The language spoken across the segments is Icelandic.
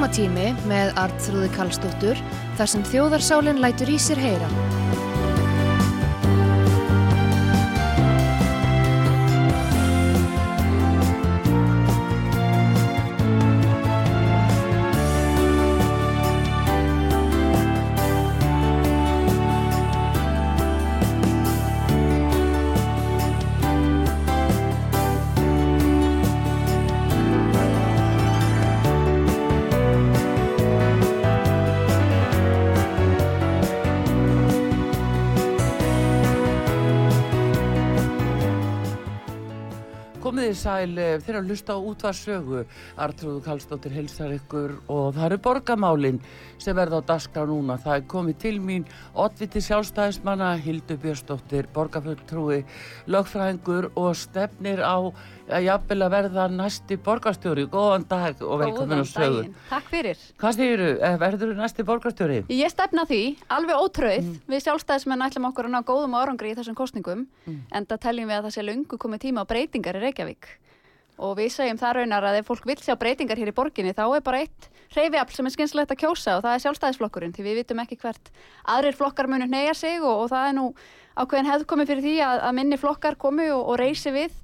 Símatími með Artrúði Kallstóttur þar sem þjóðarsálinn lætur í sér heyra. Sæl eh, þeirra að hlusta á útvarsögu Artrúðu Kallstóttir helsar ykkur og það eru borgamálin sem verða á daska núna. Það er komið til mín Ottviti sjálfstæðismanna Hildur Björnsdóttir, borgarfulltrúi lögfræðingur og stefnir á að jafnvel að verða næsti borgarstjóri. Góðan dag og velkomin á sögu. daginn, takk fyrir. Hvað styrir þú? Verður þú næsti borgarstjóri? Ég stefna því, alveg ótröð, við sjálfstæðismenn ætlum okkur að ná góðum árangri í þessum kostningum, en það teljum við að það sé lungu komið tíma á breytingar í Reykjavík. Og við segjum það raunar að ef fólk vil sjá breytingar hér í borginni þá er bara eitt hreyfiafl sem er skynslegt að kjósa og það er sjálfstæðisflokkurinn því við vitum ekki hvert aðrir flokkar munu neyja sig og, og það er nú ákveðin hefð komið fyrir því að, að minni flokkar komu og, og reysi við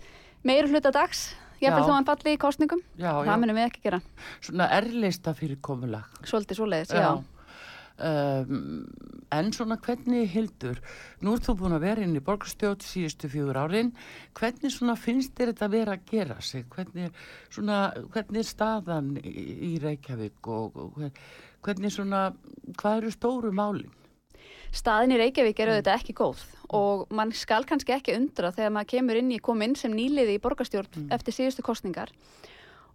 meira hluta dags, ég Já. vil þó hann falli í kostningum, Já, það já. munum við ekki gera. Svona erlista fyrir komulag. Svolítið svoleiðis, já. Um, en svona hvernig hildur, nú ert þú búin að vera inn í borgarstjótt síðustu fjögur árin. Hvernig svona finnst þér þetta vera að gera sig, hvernig svona, hvernig er staðan í, Reykjavík og, og hver- hvernig svona, hvað eru stóru málin? Staðin í Reykjavík er auðvitað ekki góð og mann skal kannski ekki undra þegar maður kemur inn í kom inn sem nýliði í borgarstjórn eftir síðustu kostningar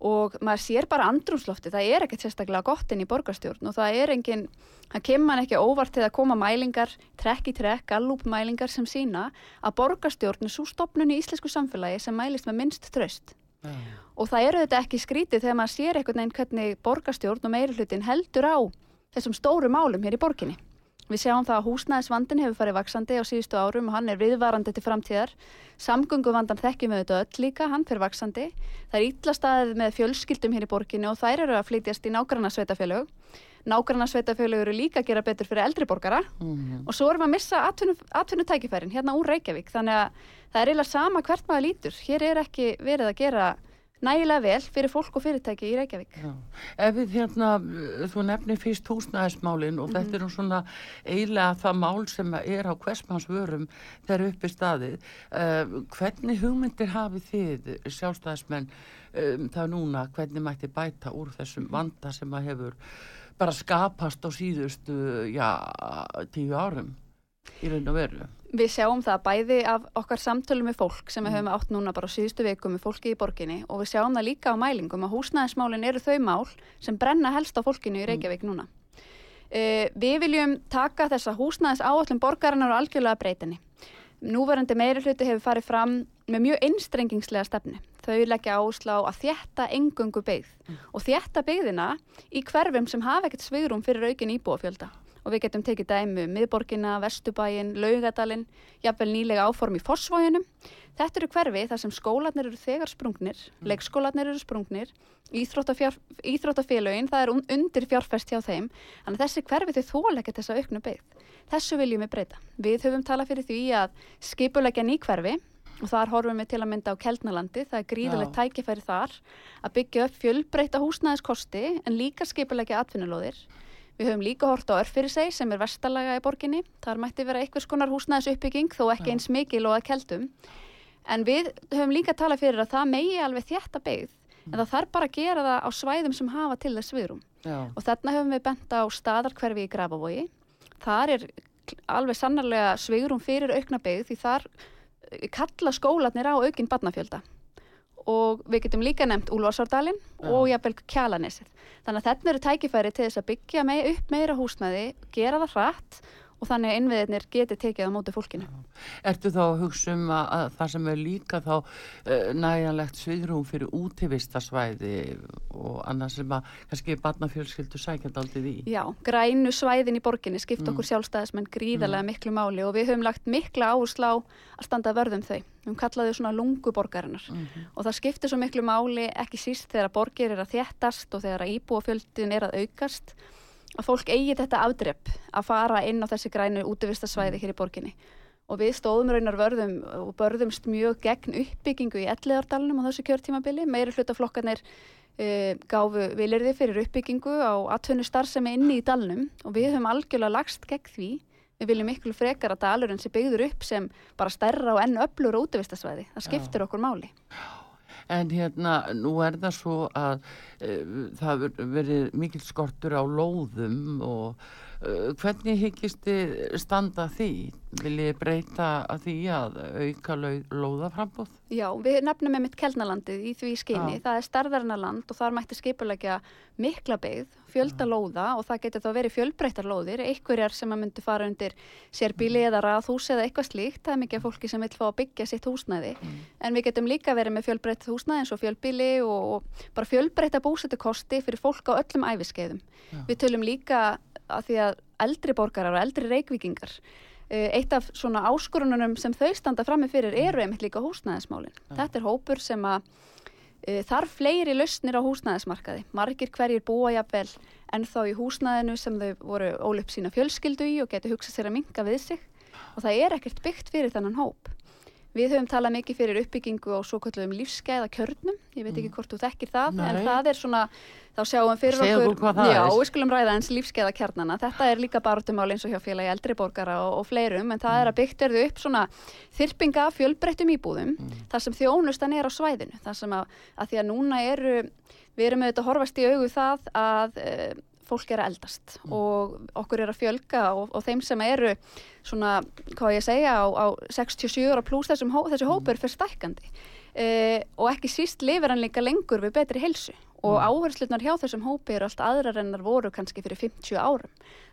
og maður sér bara andrúmslofti, það er ekkert sérstaklega gott inn í borgarstjórn og það er engin, það kemur mann ekki óvart til að koma mælingar, trekk í trekk, gallúpmælingar sem sína að borgarstjórn er svo stopnun í íslensku samfélagi sem mælist með minnst tröst. Já, Og það eru þetta ekki skrítið þegar maður sér einhvern veginn hvernig borgarstjórn og meiri hlutin heldur á þessum stóru málum hér í borginni. Við sjáum það að húsnæðisvandin hefur farið vaksandi á síðustu árum og hann er viðvarandi til framtíðar. Samgönguvandan þekkjum við þetta öll líka, hann fyrir vaksandi. Það er illa staðið með fjölskyldum hér í borginni og þær eru að flytjast í nágranna sveitafélög. Nágranna sveitafélög eru líka að gera betur fyrir eldri borgara Mhm. og svo erum við að missa atvinnu, atvinnutækifærin hérna úr Reykjavík þannig að það er eiginlega sama hvert maður lítur hér er ekki verið að gera nægilega vel fyrir fólk og fyrirtæki í Reykjavík Já. Ef við hérna, þú nefnir fyrst húsnæðismálin og þetta er nú svona eiginlega það mál sem er á hversmanns vörum þegar uppi staðið. Uh, hvernig hugmyndir hafið þið sjálfstæðismenn um, það núna, hvernig mætti bæta úr þessum vanda sem að hefur bara skapast á síðustu, já, tíu árum í raun og veru? Við sjáum það bæði af okkar samtölum með fólk sem við höfum átt núna bara síðustu viku með fólki í borginni og við sjáum það líka á mælingum að húsnæðismálin eru þau mál sem brenna helst á fólkinu í Reykjavík núna. Uh, við viljum taka þessa húsnæðis áallum borgarinnar og algjörlega breytinni. Núverandi meiri hluti hefur farið fram með mjög einstrengingslega stefnu. Þau leggja áherslu á að þjætta engungu byggð og þjætta byggðina í hverfum sem hafa ekkert svigrum fyrir aukin íbúafjölda. Og við getum tekið dæmi um miðborgina, Vestubæin, Laugadalinn, jafnvel nýlega áform í Fossvójunum. Þetta eru hverfi þar sem skólanir eru þegar sprungnir, leikskólanir eru sprungnir, íþróttafélögin, það er un- undir fjárfest hjá þeim. Þannig að þessi hverfi þau þóleggja þessa auknu byggð. Þessu viljum við breyta. Við höfum talað fyrir því að skipuleggja ný hverfi og þar horfum við til að mynda á Keldnalandi. Það er gríðulegt tækifæri þar að byggja upp fjölbreyta húsnæðiskosti en líka skipuleggja atvinnulóðir. Við höfum líka hort á Örfyrirsey sem er vestalega í borginni. Þar mætti vera einhvers konar húsnæðisuppbygging þó ekki eins mikil og að keldum. En við höfum líka talað fyrir að það megi alveg þjætta byggð en það þarf bara að gera það á svæðum sem hafa til þess viðrum. Og þarna höfum við bent á staðarkverfi í Grafavogi. Þar er alveg sannarlega sveigurum fyrir aukna byggð því þar eh, kalla skólanir á aukinn barnafjölda og við getum líka nefnt Úlfarsárdalinn og jafnvel Kjalanesið. Þannig að þetta eru tækifæri til þess að byggja mei, upp meira húsnæði, gera það hratt og þannig að innviðirnir geti tekið á móti fólkinu. Ertu þá að hugsa um að, að það sem er líka þá uh, næjanlegt sviðrúm fyrir útivistasvæði og annað sem að kannski barnafjölskyldu sækjand aldrei í? Já, grænu svæðin í borginni skipt okkur sjálfstæðismenn gríðarlega miklu máli og við höfum lagt mikla áherslu á að standa vörðum þau. Við höfum kallaði svona lunguborgarinnar og það skiptir svo miklu máli ekki síst þegar borgir er að þéttast og þegar íbúafjöldin er að aukast að fólk eigi þetta afdrepp að fara inn á þessi grænu útvistasvæði hér í borginni. Og við stóðum raunar vörðum og börðumst mjög gegn uppbyggingu í elliðardalunum á þessu kjörtímabili. Meiri hlutaflokkarnir uh, gáfu vilirði fyrir uppbyggingu á atvinnu starfsemi inni í dalnum og við höfum algjörlega lagst gegn því. Við viljum miklu frekar að dalurinn sé byggður upp sem bara stærra og enn öflur útvistasvæði, það skiptir okkur máli En hérna, nú er það svo að uh, það verið mikil skortur á lóðum og uh, hvernig hyggist þið standa því? Viljið breyta að því að auka lóðaframbóð? Já, við nefnum með mitt kelnalandið í því skyni. Já. Það er starðarina land og þar mætti skipulegja mikla byggð, fjölda lóða og það getur þá verið fjölbreyttar lóðir, einhverjar sem að myndi fara undir sérbíli eða raðhús eða eitthvað slíkt. Það er mikið fólki sem vil fá að byggja sitt húsnæði. En við getum líka verið með fjölbreytt húsnæði eins og fjölbíli og, og bara fjölbreytta búsettukosti fyrir fólk á öllum æfiskeiðum. Við tölum líka að því að eldri borgarar og eldri reykvíkingar eh, eitt af svona áskorununum sem þau standa frammi fyrir eru einmitt líka húsnæðismálin. Þetta er hópur sem að e, þarf fleiri lausnir á húsnæðismarkaði. Margir hverjir búa jafnvel en þá í húsnæðinu sem þau voru ólipp sína fjölskyldu í og getur hugsað sér að minga við sig og það er ekkert byggt fyrir þannan hóp. Við höfum talað mikið fyrir uppbyggingu og svo kallum lífsgæða kjörnum, ég veit ekki hvort þú þekkir það, en Nei. það er svona, þá sjáum fyrir Segðu okkur, já, við skulum ræða eins lífsgæða kjarnana, þetta er líka barátumál eins og hjá félagi eldri borgara og, og fleirum, en það er að byggt verðu upp svona þyrpinga fjölbreyttum íbúðum, þar sem þjónustan er á svæðinu, þar sem að, að því að núna eru, við erum auðvitað að horfast í augu það að uh, fólk er að eldast og okkur er að fjölga og, og þeim sem eru svona, hvað ég segja, á, á 67 ára pluss þessi hópur fyrir stækkandi. Uh, og ekki síst lifir hann líka lengur við betri helsu og áherslunar hjá þessum hópi eru allt aðrar en þar voru kannski fyrir 50 árum.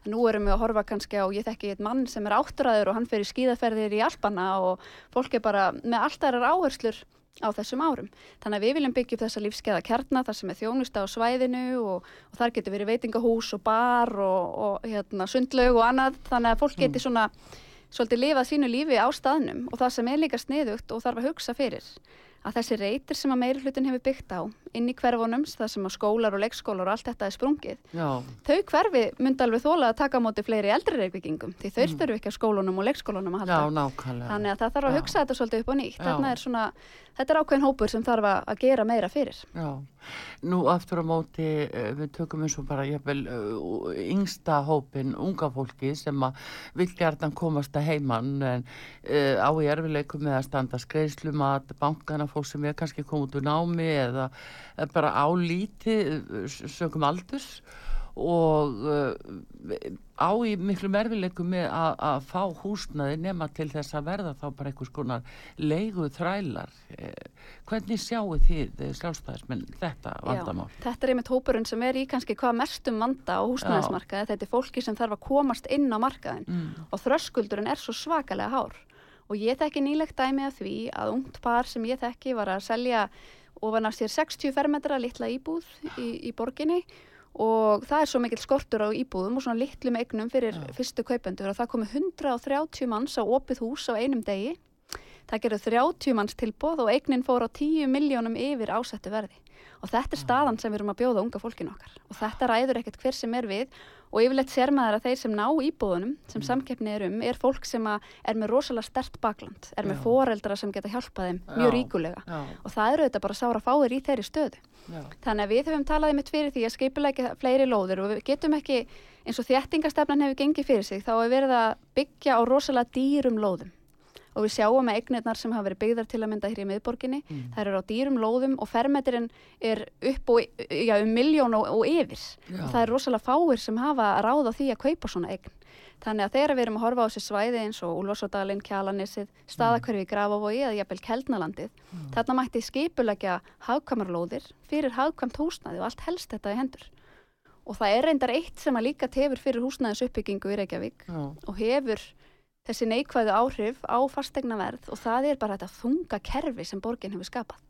Nú erum við að horfa kannski á, ég þekki eitt mann sem er áttræður og hann í skíðaferðir í Alpana og fólk er bara með allt aðrar áherslur á þessum árum. Þannig að við viljum byggja upp þessa lífskeiða kjarna þar sem er þjónusta á svæðinu og, og þar getur verið veitingahús og bar og, og hérna, sundlaug og annað. Þannig að fólk geti svona svolítið lifað sínu lífi á staðnum. Og það sem er líka sniðugt og þarf að hugsa fyrir að þessi reytir sem að meiri hlutin hefur byggt á inn í hverfunum, það sem að skólar og leikskólar og allt þetta er sprungið Já, þau hverfi myndi alveg þóla að taka á móti fleiri eldri reykvíkingum því þau þurfu ekki að skólunum og leikskólunum að halda já. Þannig að það þarf að hugsa þetta svolítið upp og nýtt. Er svona, þetta er ákveðin hópur sem þarf að gera meira fyrir. Já, nú aftur á móti eh, við tökum eins og bara jafnvel uh, yngsta hópin, unga fólki sem að vill gjarnan komast að heimann en uh, á í erfileikum með að standa skreislumat, bankana fólk sem er kannski komið út úr námi eða eh, bara á lítið eh, sögum aldurs og uh, á í miklu merfileikum með að, að fá húsnaði nema til þess að verða þá bara einhvers konar leigu þrælar hvernig sjáu þið eh, sjálfstæðismenn þetta vandamál? Já, þetta er einmitt hópurinn sem er í kannski hvað mestum vanda á húsnæðismarkaði. Þetta er fólki sem þarf að komast inn á markaðin Mm. og þröskuldurinn er svo svakalega hár. Og ég þekki nýlegt dæmi af því að ungt par sem ég þekki var að selja ofan af sér 60 fermetra litla íbúð í, í borginni og það er svo mikill skortur á íbúðum og svona litlum eignum fyrir fyrstu kaupendur og það komi 130 manns á opið hús á einum degi. Það gerði 30 manns tilbóð og eignin fór á 10 miljónum yfir ásettu verði. Og þetta er staðan sem við erum að bjóða unga fólkinu okkar. Og þetta ræður ekkert hver sem er við og yfirleitt sér maður að þeir sem ná íbúðunum, sem samkeppni er um, er fólk sem er með rosalega stert bakland, er með foreldra sem geta hjálpað þeim mjög ríkulega. Já, Og það eru þetta bara sára fáir í þeirri stöðu. já, Þannig að við höfum talaði mitt fyrir því að skipulegja fleiri lóðir og við getum ekki, eins og þéttingastefnan hefur gengið fyrir sig, þá er verið að byggja á rosalega dýrum lóðum. Og við sjáum að eignirnar sem hafa verið byggðar til að mynda hér í miðborginni, Mm. þær eru á dýrum lóðum og fermetirinn er upp og, já, um miljón og, og yfir. Já. Og það er rosalega fáir sem hafa ráð á því að kaupa svona eign. Þannig að þegar við erum að horfa á þessi svæði eins og Úlfarsadalinn, Kjalanissið, staðakverfi í Grafavogi eða jafnvel Keldnalandið, mm. þarna mætti skipulegja hagkamarlóðir fyrir hagkamt húsnaði og allt helst þetta í hendur. Og það er reyndar eitt sem að líka tefur fyrir húsnaðis uppbyggingu í Reykjavík Já. og hefur þessi neikvæðu áhrif á fastegna verð og það er bara þetta þunga kerfi sem borgin hefur skapað.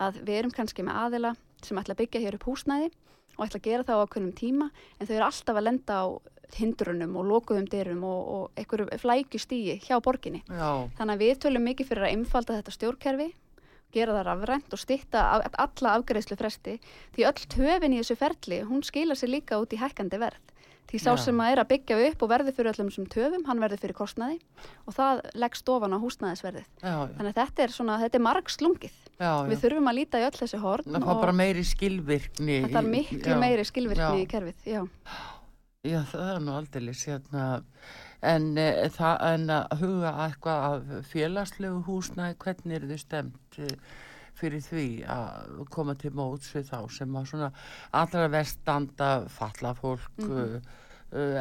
Að við erum kannski með aðila sem ætla að byggja hér upp húsnaði og ætla að gera það á okkunnum tíma en þau eru alltaf að lenda á hindrunum og lokuðum dyrum og, og einhverju flækjustígi hjá borginni. Já. Þannig að við tölum mikið fyrir að einfalda þetta stjórnkerfi, gera það rafrænt og stitta alla afgreðslu fresti því öll töfin í þessu ferli, hún skila sér líka út í hækkandi verð. Því sá já. sem að er að byggja upp og verði fyrir öllum sem töfum, hann verði fyrir kostnaði og það leggst ofan á húsnaðisverðið. Já, já. Þannig að þetta er, svona, þetta er marg slungið. Við þurfum að líta í öll þessi horn. Það fá bara meiri skilvirkni. Það er miklu meiri skilvirkni í kerfið, já. Já, það er nú aldrei sérna, en, e, það, en að huga eitthvað af félagslegu húsnæði, hvernig er þið stemt e, fyrir því að koma til móts við þá sem að svona allra vestanda falla fólk, mm -hmm.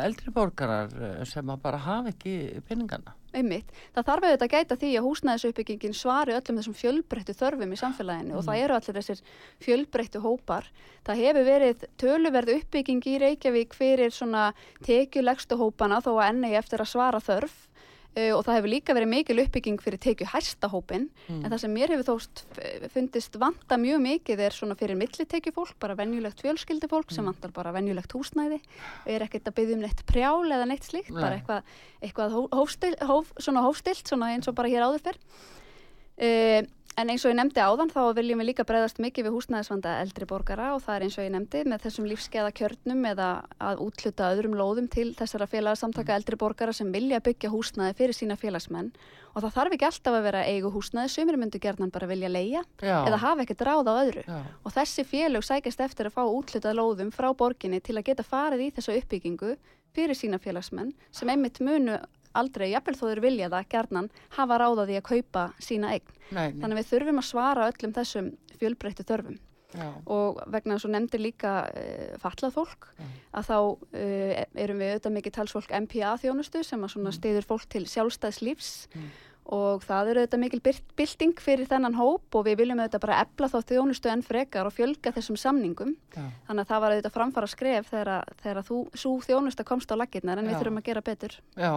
eldri borgarar sem að bara hafa ekki pinningana? Einmitt. Það þarf auðvitað að gæta því að húsnæðisuppbyggingin svari öllum þessum fjölbreyttu þörfum í samfélaginu mm. og það mm. eru allir þessir fjölbreyttu hópar. Það hefur verið töluverð uppbygging í Reykjavík fyrir svona tekjulegstu hópana þó að enni eftir að svara þörf Uh, og það hefur líka verið mikil uppbygging fyrir tekju hæstahópin mm. en það sem mér hefur þóst fundist vanta mjög mikið er svona fyrir millitekju fólk, bara venjulegt fjölskyldi fólk mm. sem vantar bara venjulegt húsnæði er ekkert að byggja um neitt prjál eða neitt slíkt, Nei. bara eitthvað, eitthvað hófstil, hóf, svona hófstilt svona eins og bara hér áður fyrr uh, En eins og ég nefndi áðan þá viljum við líka breyðast mikið við húsnæðisvanda eldri borgara og það er eins og ég nefndi með þessum lífskeiða kjörnum eða að útluta öðrum lóðum til þessara félagsamtaka eldri borgara sem vilja byggja húsnæði fyrir sína félagsmenn og það þarf ekki alltaf að vera eigu húsnæði, sumir myndu gerðan bara vilja leia Já. eða hafa ekkert ráð á öðru Já. og þessi félag sækast eftir að fá útlutað lóðum frá borginni til að geta farið í þessu uppbyggingu fyrir sína félagsmenn sem einmitt munu aldrei, jafnvel þó þeir vilja það, gerðnan hafa ráðaði að kaupa sína eign. Nei, nei. Þannig að við þurfum að svara öllum þessum fjölbreyttu þörfum. Já. og vegna þess að nefndir líka uh, fallað fólk Já. að þá uh, erum við auðvitað mikið talsfólk MPA þjónustu sem að mm. stiður fólk til sjálfstæðs lífs mm og það eru auðvitað mikil bilding fyrir þennan hóp og við viljum auðvitað bara ebla þá þjónustu enn frekar og fjölga þessum samningum Já. þannig að það var auðvitað framfara skref þegar, þegar þú svo þjónusta komst á lakirnar en Já. við þurfum að gera betur Já,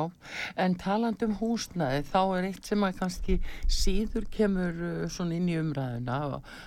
en taland um húsnaði þá er eitt sem að kannski síður kemur uh, svona inn í umræðuna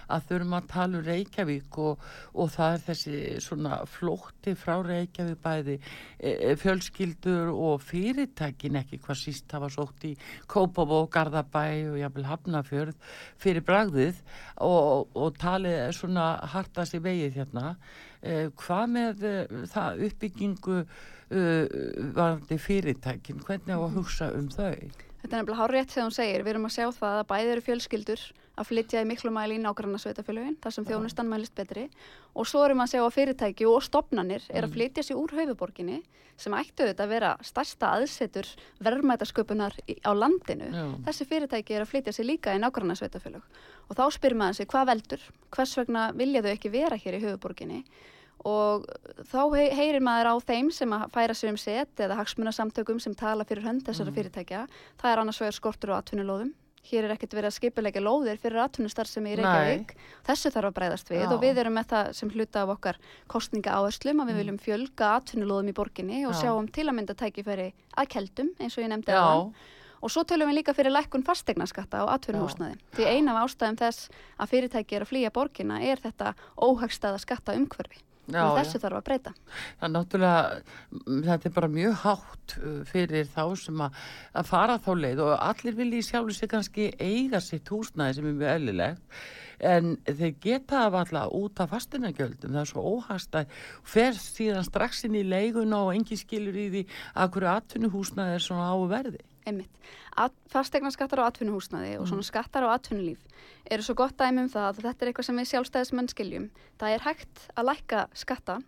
að þurfum að tala um Reykjavík og, og það er þessi svona flótti frá Reykjavík bæði e, e fjölskyldur og fyrirtækin ekki hvað síst það var sótt í Kópavó og Garðabæ og jáfnvel Hafnafjörð fyrir bragðið og, og talið svona hartast í vegið hérna eh, hvað með eh, það uppbyggingu eh, varandi fyrirtækin, hvernig á að hugsa um þau? Þetta er nefnilega hár rétt þegar hún segir, við erum að sjá það að bæði eru fjölskyldur að flytja í miklu mæli í nákvæmna sveitafélagin, þar sem þjónustan mælist betri og svo erum að sjá að fyrirtæki og stopnannir er að mm. flytja sér úr höfuborginni sem ættu þetta að vera stærsta aðsetur verðmætasköpunar á landinu. Já. Þessi fyrirtæki er að flytja sér líka í nákvæmna sveitafélag og þá spyrir maður sig hvað veldur, hvers vegna vilja þau ekki vera hér í höfuborginni og þá heyrir maður á þeim sem að færa sér um set eða hagsmunasamtökum sem tala fyrir hönd þessara mm. fyrirtækja. Það er annars vegar skortur og atvinnulóðum hér er ekkert verið að skipilega lóðir fyrir atvinnustar sem er í Reykjavík. Þessu þarf að breyðast við. Já. og við erum með það sem hluta af okkar kostninga áherslum að við mm. viljum fjölga atvinnulóðum í borginni og Já. sjáum til að mynda tækifæri að keldum eins og ég nefndi aðan og svo tölum við líka fyrir lækkun fastegnaskatta á atvinnuhúsnaði því eina af ástæðum þess að fyrirtæki er að flýja borginna er þetta óhagstaða skatta umhverfi Já, og þessu þarf að breyta. Það er náttúrulega, þetta er bara mjög hátt fyrir þá sem að, að fara þá leið og allir vilji sjálfur sig kannski eiga sitt húsnæði sem er mjög eðlilegt en þeir geta af alla út af fastinagjöldum, það er svo óhast að fer síðan strax inn í leiguna og engi skilur í því að hverju atvinnuhúsnæði er svona áverði einmitt. Fastegna skattar á atvinnuhúsnaði og svona mm. skattar á atvinnulíf eru svo gott dæmi um það að þetta er eitthvað sem við sjálfstæðismenn skiljum. Það er hægt að lækka skatta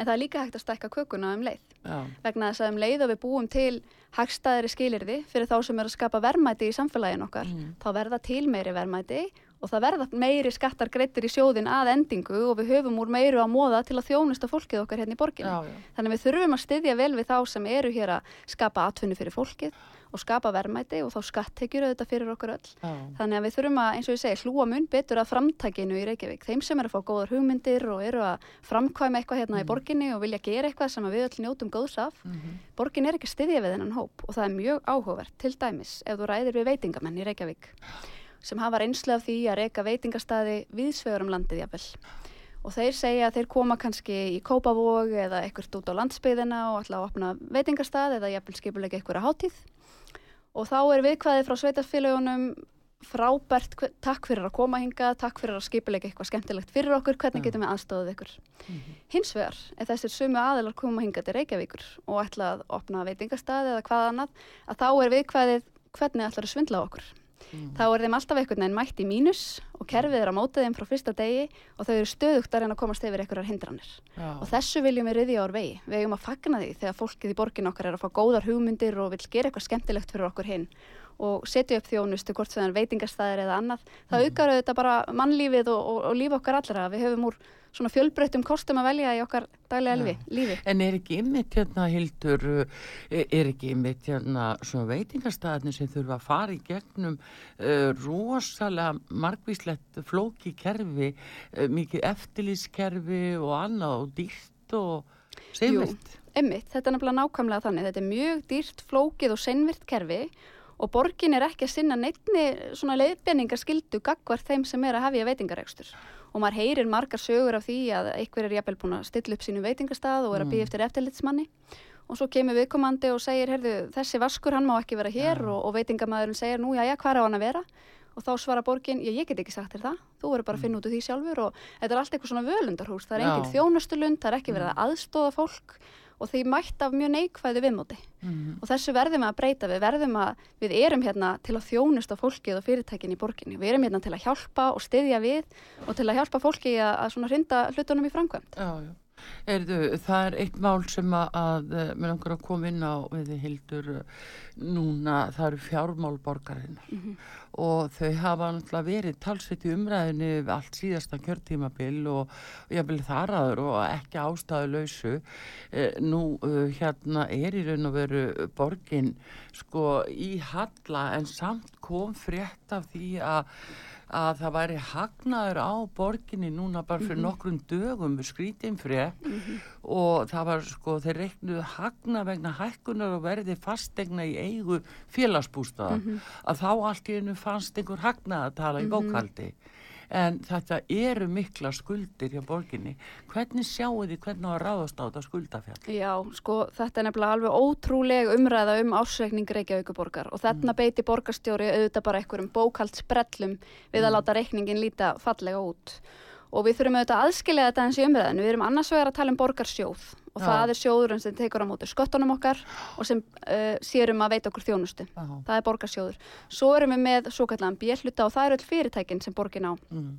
en það er líka hægt að stækka kökuna um leið. Já. Vegna þess að um leið og við búum til hægstæðri skilirði fyrir þá sem er að skapa verðmæti í samfélagin okkar, mm. þá verða til meiri verðmæti og það verða meiri skattar greittir í sjóðin að endingu og við höfum úr meiru að móða til að þjónusta fólkið okkar hérna í borginni. Já, já. Þannig að við þurfum að styðja vel við þá sem eru hér að skapa atvinnu fyrir fólkið og skapa verðmæti og þá skattekjur auðvitað fyrir okkur öll. Já. Þannig að við þurfum að, eins og ég segi, hlúa mun betur að framtakinu í Reykjavík. Þeim sem eru að fá góðar hugmyndir og eru að framkvæma eitthvað hérna í borginni og vilja gera eitthvað sem við öll njótum góðs af. Borgin er ekki styðja við þennan hóp og það er mjög áhugavert. Til dæmis, ef þú ræðir við veitingamenn í Reykjavík sem hafa reynslu af því að reyka veitingastadi viðsvegur um landið jafnvel. Og þeir segja að þeir koma kannski í Kópavog eða eitthvað út á landsbyðina og ætla að opna veitingastad eða jafnvel skipulega eitthvað hátíð og þá er viðkvæðið frá sveitarfélagunum frábært, takk fyrir að koma hinga, takk fyrir að skipulega eitthvað skemmtilegt fyrir okkur, hvernig getum við aðstofað ykkur. Hins vegar, ef þessir sumu aðilar koma hinga til Reykjavíkur og ætla að opna veitingastað eða hvað annað, að þá er viðkvæðið hvernig ætlar að svindla á okkur. Þá er þeim alltaf einhvern veginn mætt í mínus og kerfið er að móta þeim frá fyrsta degi og þau eru stöðugt að reyna að komast yfir einhverjar hindranir. Já. Og þessu viljum við riðja ár vegi. Við eigum að fagna því þegar fólkið í borgin okkar er að fá góðar hugmyndir og vil gera eitthvað skemmtilegt fyrir okkur hinn og setja upp þjónustu hvort sem það er veitingastæðir eða annað. Það aukar auðvitað bara mannlífið og, og, og líf okkar allra. Við höfum úr svona fjölbreyttum kostum að velja í okkar daglega lífi. lífi. En er ekki ymmit hérna, Hildur, uh, er ekki ymmit hérna svona veitingastæðinni sem þurfa að fara í gegnum uh, rosalega margvíslegt flóki kerfi, uh, mikið eftirlýskerfi og annað og dýrt og seimilt? Emmitt, þetta er nákvæmlega þannig. Þetta er mjög dýrt, flókið og seinvirt kerfi og borgin er ekki að sinna neittni svona leiðbenningar skildu gagvart þeim sem er að hefja veitingarekstur. Og maður heyrir margar sögur af því að einhver er jafnvel búin að stilla upp sínu veitingastað og er að býja eftir eftirlitsmanni. Og svo kemur viðkomandi og segir, heyrðu, þessi vaskur hann má ekki vera hér. Og, og veitingamæðurinn segir, nú já, já, hvað er á hann að vera? Og þá svara borgin, ég, ég get ekki sagt þér það, þú verður bara að finna út úr því sjálfur. Og þetta er allt eitthvað svona völundarhús, það er engin þjónustulund, það er ekki verið að aðstóða fólk og því mætt af mjög neikvæðu viðmóti. Og þessu verðum við að breyta, við verðum að, við erum hérna til að þjónusta fólkið og fyrirtækin í borginni, við erum hérna til að hjálpa og styðja við og til að hjálpa fólki að, að svona hrinda hlutunum í framkvæmt. Já, já. Erðu, það er eitt mál sem að, að eh, langar að koma inn á við Hildur eh, núna, það eru fjármál borgarinnar. Og þau hafa náttúrulega verið talsveit í umræðinu allt síðasta kjörtímabil og, og ég vil þar aður og ekki ástæðu lausu eh, nú hérna er í raun og veru borgin sko í halla en samt kom frétt af því að að það væri hagnaður á borginni núna bara fyrir nokkrum dögum skrítinn frétt. Og það var sko, þeir reiknuðu hagna vegna hækkunar og verði fastegna í eigu félagsbústaða að þá allt í einu fannst einhver hagnað að tala í bókaldi en þetta eru mikla skuldir hjá borginni. Hvernig sjáu þið hvernig á að ráðast á þetta skuldafjall? Já, sko, þetta er nefnilega alveg ótrúleg umræða um ásreikning Reykjavíkuborgar og þarna beiti borgarstjóri auðvitað bara einhverjum bókaldsbrellum við að láta reikningin líta fallega út. Og við þurfum auðvitað að aðskilja þetta eins í umræðinu. Við erum annars vegar að tala um borgarsjóð og Já. það er sjóðurinn sem tekur á móti sköttunum okkar og sem uh, sérum að veita okkur þjónustu. Já. Það er borgarsjóður. Svo erum við með svo kallan bjelluta og það eru öll fyrirtækin sem borgin á. mm.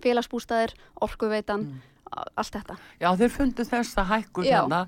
Félagsbústæðir, orkuveitan, allt þetta. Já, þeir fundu þessa hækkun Já. hérna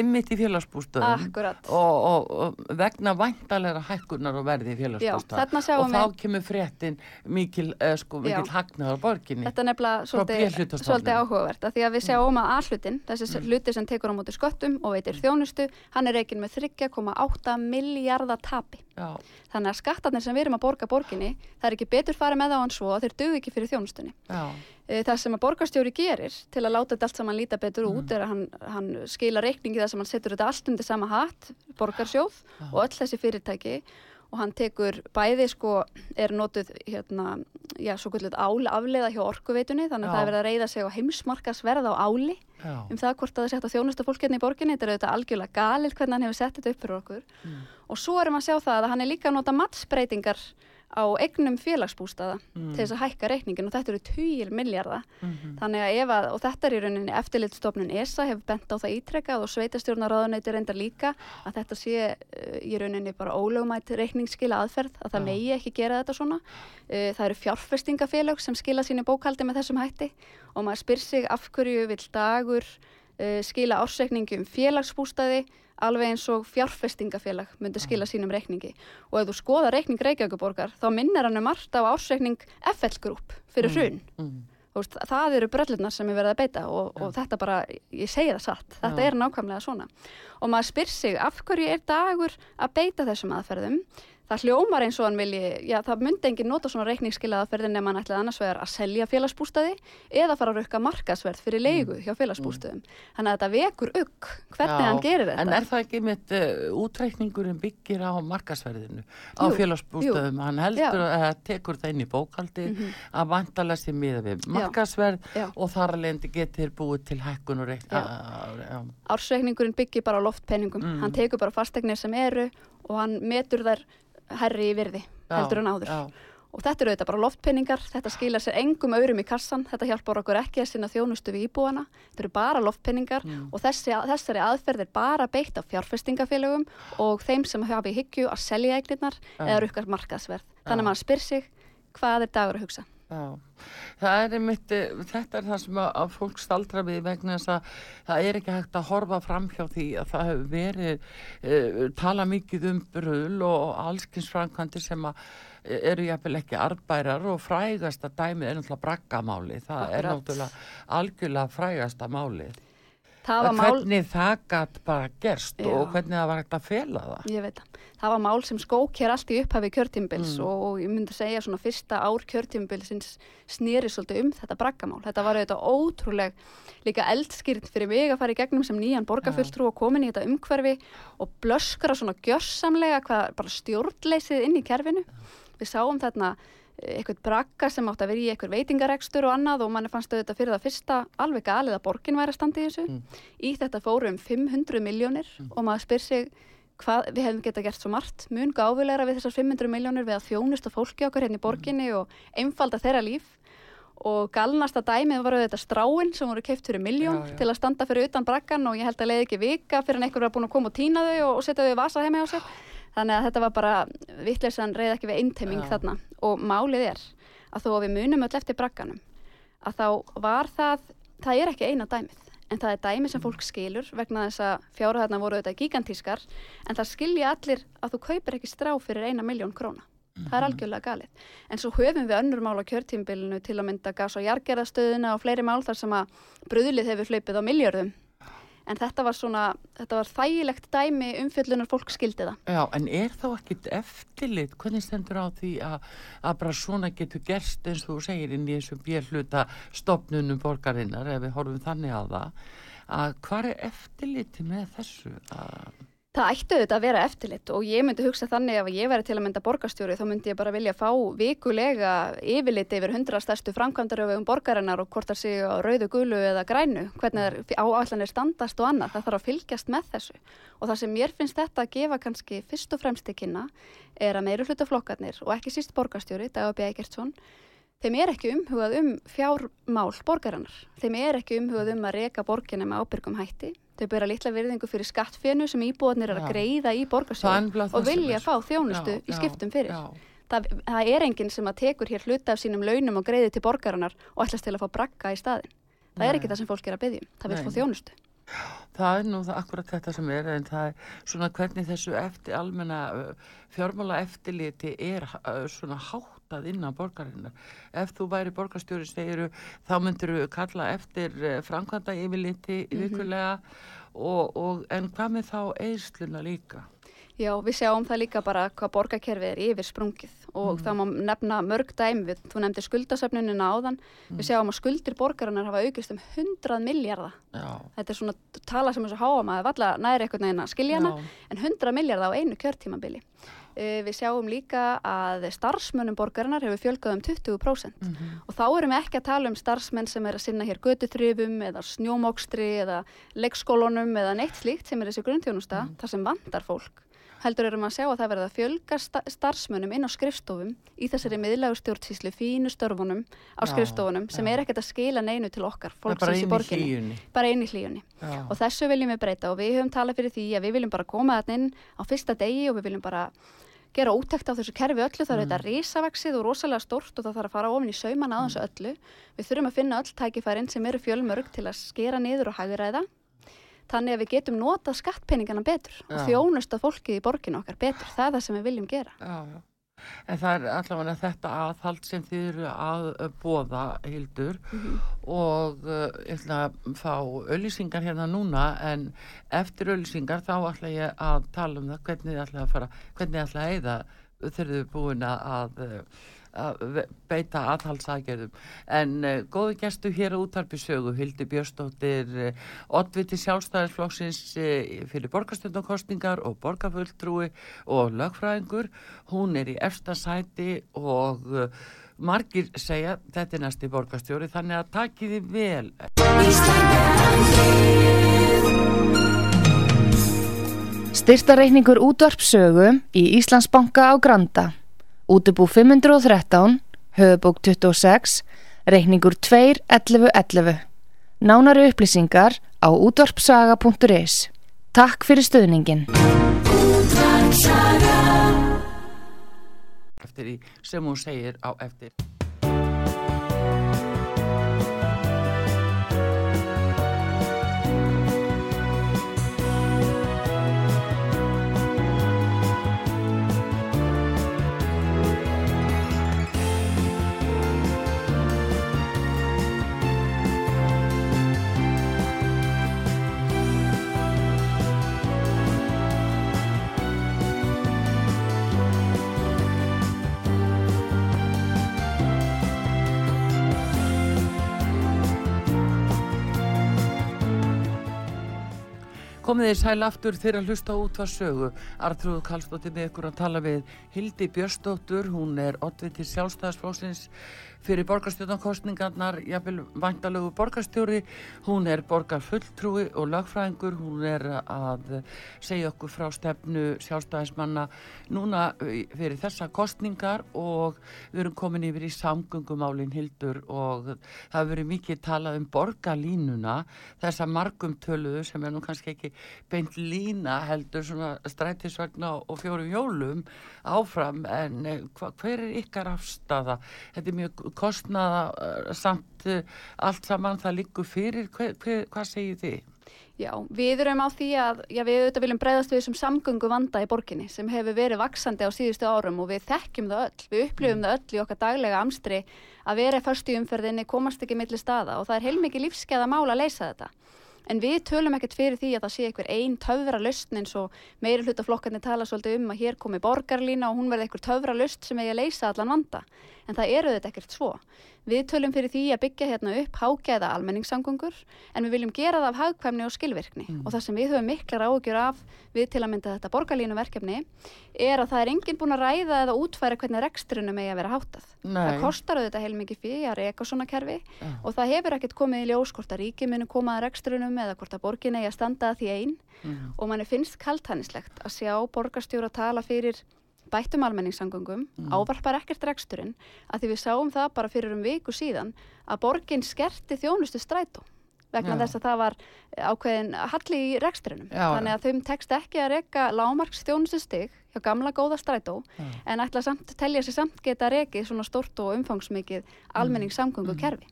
ymmit í félagsbústöðum Akkurat. og, og, og vegna væntalega hækkunar og verði í Já, félagsbústöð þarna sjáum og þá kemur fréttin mikil, eh, sko, mikil Já. hagnaður á borginni Þetta er nefnilega svolítið, svolítið áhugavert að því að við sjáum að A-hlutin, þessi hluti sem tekur á móti sköttum og veitir þjónustu, hann er reikinn með 3,8 miljardar tapi. Já, Þannig að skattarnir sem við erum að borga borginni, það er ekki betur farið með þá en svo að þeir dugu ekki fyrir þjónustunni. já, Það sem að borgarstjóri gerir til að láta þetta allt saman líta betur út er að hann, hann skila reikningi þar sem hann setur þetta allt undir sama hatt, borgarsjóð og öll þessi fyrirtæki. Og hann tekur bæði sko, er notuð hérna, já, svo kvöldið ál afleiða hjá orkuveitunni, þannig að Já. það er verið að reyða sig á heimsmarkasverð á áli já, um það hvort að það setja þjónusta fólk hérna í borginni, þetta er auðvitað algjörlega galil hvernig hann hefur sett þetta upp fyrir okkur. Og svo erum að sjá það að hann er líka að nota matsbreytingar á eignum félagsbústaða til þess að hækka reikningin og þetta eru 20 miljardar þannig að ef að, og þetta er í rauninni eftirlitstofnun ESA hefur bent á það ítrekkað og sveitastjórnaráðuneyti reyndar líka að þetta sé uh, í rauninni bara ólögumætt reikningsskila aðferð að það megi ekki gera þetta svona. Uh, það eru fjárfestingafélög sem skila sínu bókaldi með þessum hætti og maður spyr sig af hverju vill dagur uh, skila ársreikningi um félagsbústaði alveg eins og fjárfestingafélag myndi skila sínum reikningi. Og ef þú skoða reikning Reykjavíkuborgar þá minnir hann um margt á ásreikning FL Group fyrir hrun. Mm. Veist, það eru bröllunar sem er verið að beita og, og þetta bara, ég segi það satt þetta Já. er nákvæmlega svona. Og maður spyr sig af hverju er dagur að beita þessum aðferðum það hljómar eins og hann vilji, já það myndi engin nota svona reikningsskila aðferðin nema hann ætlaði annars vegar að selja félagsbústaði eða fara að rukka markasverð fyrir leigu hjá félagsbústaðum þannig að þetta vekur ugg hvernig Mm. Já, hann gerir þetta En er það ekki mitt uh, útreikningurinn byggir á markasverðinu á Jú, félagsbústöðum, hann heldur Já. að tekur það inn í bókaldi að vantalega sér miða við markasverð Já. og þar lendi getur búið til hækkun og reikn Já. já. ársreikningurinn byggir bara á loftpenningum Mm. hann tekur bara fastegnir sem eru og hann metur þær herri í virði heldur hann áður. já. og þetta eru auðvitað bara loftpenningar þetta skila sér engum öðrum í kassan þetta hjálpar okkur ekki að sinna þjónustu við íbúana þetta eru bara loftpenningar Mm. og þessi, þessari aðferð er bara beitt af fjárfestingafélögum og þeim sem hafa í hyggju að selja eignirnar eða rukkar markaðsverð. Þannig að maður spyr sig hvað er dagur að hugsa Já, það er einmitt, eh, þetta er það sem að, fólk staldra við vegna þess að það er ekki hægt að horfa fram hjá því að það hefur verið, uh, tala mikið um bröðl og allskinsfrankandi sem að eh, eru jafnvel ekki arbærar og frægasta dæmið er náttúrulega braggamáli, það er Akkurat. náttúrulega algjörlega frægasta máli. Það var mál, Hvernig það gætt bara gerst Já. og hvernig það var hægt að fela það. ég veit það það var mál sem skók hér allt í upphafi kjörtímbils Mm. og, ég myndi segja svona fyrsta ár kjörtímbilsins snýri svolítið um þetta braggamál þetta var auðvitað ótrúleg líka eldskýrt fyrir mig að fara í gegnum sem nýjan borgarfulltrú og komin í þetta umhverfi og blöskra svona gjörsamlega hvað bara stjórnleysið inn í kerfinu við sáum þarna eitthvað bragga sem átt að vera í eitthvað veitingarekstur og annað og manni fannst auðvitað fyrir það fyrsta alveg galið að borgin væri að standa í þessu. Mm. í þetta fóru um 500 miljónir og maður spyr sig hvað við hefum geta gert svo margt. Mun gáfulegra við þessar 500 miljónir við að þjónusta fólki okkar hérna í borginni og einfalda þeirra líf. Og galnasta dæmið var auðvitað stráin sem voru keift fyrir miljón Já, já. til að standa fyrir utan braggan og ég held að leiði ekki vika fyrir en einhver var búin að koma og týna þau og, og setja þau í vasa heima hjá sér þannig að þetta var bara vittleysan reyð ekki við einteiming Já. þarna. Og málið er að þó að við munum öll eftir bragganum að þá var það það er ekki eina dæmið. En það er dæmi sem fólk skilur vegna þess að fjárhæðarna voru auðvitað gigantískar en það skilja allir að þú kaupir ekki strá fyrir eina miljón króna. Það er algjörlega galið. En svo höfum við önnur mál á kjörtímbilinu til að mynda gas og jargerðastöðuna og fleiri mál þar sem að bröðlið hefur hlaupið á miljörðum en þetta var svona, þetta var þægilegt dæmi umfjöllunar fólk skildi það Já, en er þá ekkit eftirlit, hvernig stendur á því að, að bara svona getur gerst eins og þú segir inn í þessum björluta stopnunum borgarinnar, ef við horfum þannig á það, að hvað er eftirliti með þessu? Að, Það ætti auðvitað að vera eftirlit og ég myndi hugsa þannig að ef ég væri til að mynda borgarstjóri þá myndi ég bara vilja fá vikulega yfirlit yfir hundra stærstu framkvæmdaröfum borgarinnar og hvort það séu á rauðu, gulu eða grænu, hvernig áallanir standast og annað, það þarf að fylgjast með þessu. Og það sem mér finnst þetta að gefa kannski fyrst og fremst til kynna er að meiru hlutaflokkarnir og ekki síst borgarstjóri, Dagabí Eigertsson þeim er ekki umhugað um fjármál borgarinnar, þeim er ekki umhugað um að reka borginna með ábyrgum hætti Þau bera litla virðingu fyrir skattfénu sem íbúðarnir er að greiða í borgarsjóð og vilja fá þjónustu Já, í skiptum fyrir. já. Það, það er enginn sem að tekur hér hluta af sínum launum og greiði til borgarinnar og ætlast til að fá brakka í staðin. Það Nei. er ekki það sem fólk er að byggja um. Það vil fá þjónustu. það er nú það akkurat þetta sem er, en það er svona hvernig þessu eftir almenna fjármála eftirliti er uh, svona háttað innan borgarinnar. Ef þú væri borgarstjóri segiru, þá myndir þú kalla eftir uh, framkvæmda yfirliti vikulega og, og en hvað með þá eðsluna líka? Já, við sjáum það líka bara hvað borgarkerfið er yfir sprungið og það má nefna mörg dæmi við, þú nefndir skuldasöfnunina áðan, við sjáum að skuldir borgarinnar hafa aukist um 100 miljardar. Þetta er svona tala sem er svo háa maður valla næri eitthvað neina að skilja hana Já. en 100 miljardar á einu kjörtímabili. Uh, við sjáum líka að starfsmönnum borgarinnar hefur fjölgað um 20% Mhm. og þá erum við ekki að tala um starfsmenn sem er að sinna hér götuþrifum eða snjómokstri eða leikskólunum eða neitt slíkt sem er þessi grunnþjónusta þar sem vandar fólk. Heldur erum að sjá að það verða að fjölga sta starfsmönnum inn á skrifstofum í þessari miðlægu stjórnsýslu fínu störfunum á Já, skrifstofunum sem já. er ekkert að skila neinu til okkar í inn í borginni. Bara inn í hlíjunni. Og þessu viljum við breyta og við höfum talað fyrir því að við viljum bara koma þarna inn á fyrsta degi og við viljum bara gera útækt á þessu kerfi öllu, það er þetta risavaksið og rosalega stórt og það þarf að fara ofin í sauman á þessu öllu. Við þurfum að finna öll tækifærin sem eru fjölmörg til að skera niður og hagræða. þannig að við getum notað skattpenningana betur Já. og þjónusta fólkið í borginu okkar betur, það er það sem við viljum gera Já, já. En það er allavega þetta aðhald sem þið eru að uh, bóða, Hildur, og uh, ég ætla að fá auðlýsingar hérna núna, en eftir auðlýsingar þá ætla ég að tala um það hvernig þið ætla að fara, hvernig þið ætla að eyða þegar þið er búin að, uh, að beita aðhaldsagerðum. En uh, góðu gestu hér á útvarpi sögu, Hildur Björnsdóttir, uh, oddviti sjálfstæðisflokksins uh, fyrir borgarstjórnarkostningar og borgarfulltrúi og lögfræðingur. Hún er í efsta sæti og margir segja þetta er næsti borgarstjóri þannig að takið þið vel. Styrtareikningur útvarpsögu í Íslandsbanka á Granda. Útubú 513, höfubók 26, reikningur 2.11.11. Nánari upplýsingar á útvarpsaga.is. Takk fyrir stöðningin. Eftir í sem hún segir á eftir. Komið þið sæl aftur þegar að hlusta út var sögu. Artrúðu Kallstóttir með ykkur að tala við Hildi Björstóttur. Hún er oddviti sjálfstæðisflósins fyrir borgarstjórnarkostningarnar, jafnvel væntalögu borgarstjóri. Hún er borgarfulltrúi og lögfræðingur. Hún er að segja okkur frá stefnu sjálfstæðismanna núna fyrir þessa kostningar og við erum komin yfir í samgöngumálin Hildur og það hefur verið mikið talað um borgarlínuna, þessa margum töluðu sem er nú kannski ekki beint lína heldur svona strætisvagna og fjórum jólum áfram en eh, hva, hver er ykkar afstafa? Þetta er mjög kostnaða uh, samt uh, allt saman það liggur fyrir, hver, hver, hvað segir þið? Já, við erum á því að já, við auðvitað viljum breyðast við þessum samgöngu vanda í borginni sem hefur verið vaksandi á síðustu árum og við þekkjum það öll, við upplifum það öll í okkar daglega amstri að vera först í umferðinni, komast ekki milli staða og það er heilmikið lífskeða mál að leysa þetta. En við tölum ekkert fyrir því að það sé einhver einn töfra lausn eins og meiri hlutaflokkarnir tala svolítið um að hér komi borgarlína og hún verði einhver töfra lausn sem eigi að leysa allan vanda. En það eru þetta ekkert svo. Við tölum fyrir því að byggja hérna upp hágæða almenningssamgöngur en við viljum gera það af hagkvæmni og skilvirkni og það sem við höfum miklar áhugjur af við til að mynda þetta borgarlínu verkefni er að það er enginn búin að ræða eða útfæra hvernig rekstrunum eigi að vera háttað. Nei. Það kostar auðvitað heilmikið fyrir að reka svona kerfi Já. og það hefur ekkert komið í ljós hvort að ríki munu koma að rekstrunum eða hvort að borgin eigi að standa að því einn Mm. og manni finnst kaltænislegt að sjá borgarstjóra tala fyrir bættum almenningssangungum, Mm. ávarpar ekkert reksturinn, að því við sáum það bara fyrir um viku síðan að borgin skerti þjónustu strætó vegna Já. þess að það var ákveðin halli í reksturinnum. Þannig að þeim tekst ekki að reka lámarks þjónustu stig hjá gamla góða strætó Já. en ætla samt, telja sér samt geta rekið svona stort og umfangsmikið almenningssamgöngu kerfi.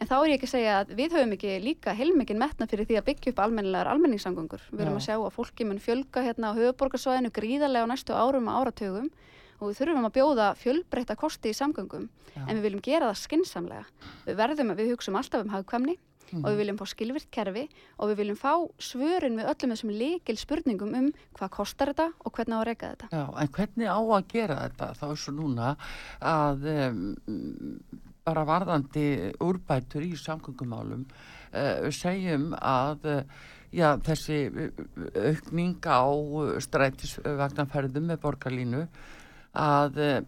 En þá er ég ekki að segja að við höfum ekki líka heilmikinn metna fyrir því að byggja upp almennilegar almenningssamgöngur. Við erum Já. að sjá að fólki mun fjölga hérna á höfuborgarsvæðinu gríðarlega á næstu árum og áratugum og við þurfum að bjóða fjölbreytta kosti í samgöngum Já. en við viljum gera það skinsamlega. Við verðum að við hugsum alltaf um hagkvæmni Mhm. og við viljum fá skilvirt kerfi og við viljum fá svörin við öllum þessum líkil spurningum um hvað kostar þetta og hvernig á að reyka þetta. Já, en hvernig á að gera þetta? Það er svo núna að um, bara varðandi úrbætur í samgöngumálum uh, segjum að uh, já, þessi uh, aukning á strætisvagnarferðum með borgarlínu að uh,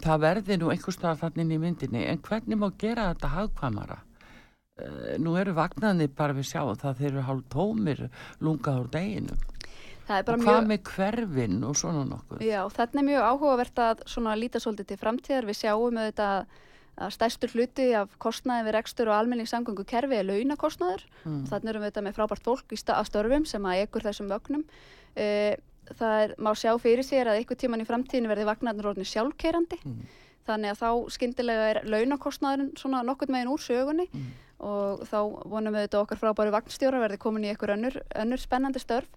það verði nú einhvers staðar þannig í myndinni en hvernig má gera þetta hagkvæmara? Uh, nú eru vagnarnir bara við sjáum það þeir eru hálf tómir lunga úr deginu og hvað mjög... með hverfin og svona nokkuð Já, þarna er mjög áhugavert að svona líta svolítið til framtíðar. Við sjáum auðvitað að stærstur hluti af kostnaði við rekstur og almenningssamgöngu kerfi er launakostnaður. Mm. Þannig erum við auðvitað með frábært fólk í störfum sem að ekur þessum vögnum. Uh, það er, má sjá fyrir sér að einhver tíman í framtíðinu verði vagnarnir orðinni sjálfkeirandi. Mm. Þannig að þá skyndilega er launakostnaðurinn svona nokkurn meginn úr sögunni Mm. og þá vonum við þetta okkar frábæri vagnstjóra verði komin í einhver önnur, önnur spennandi störf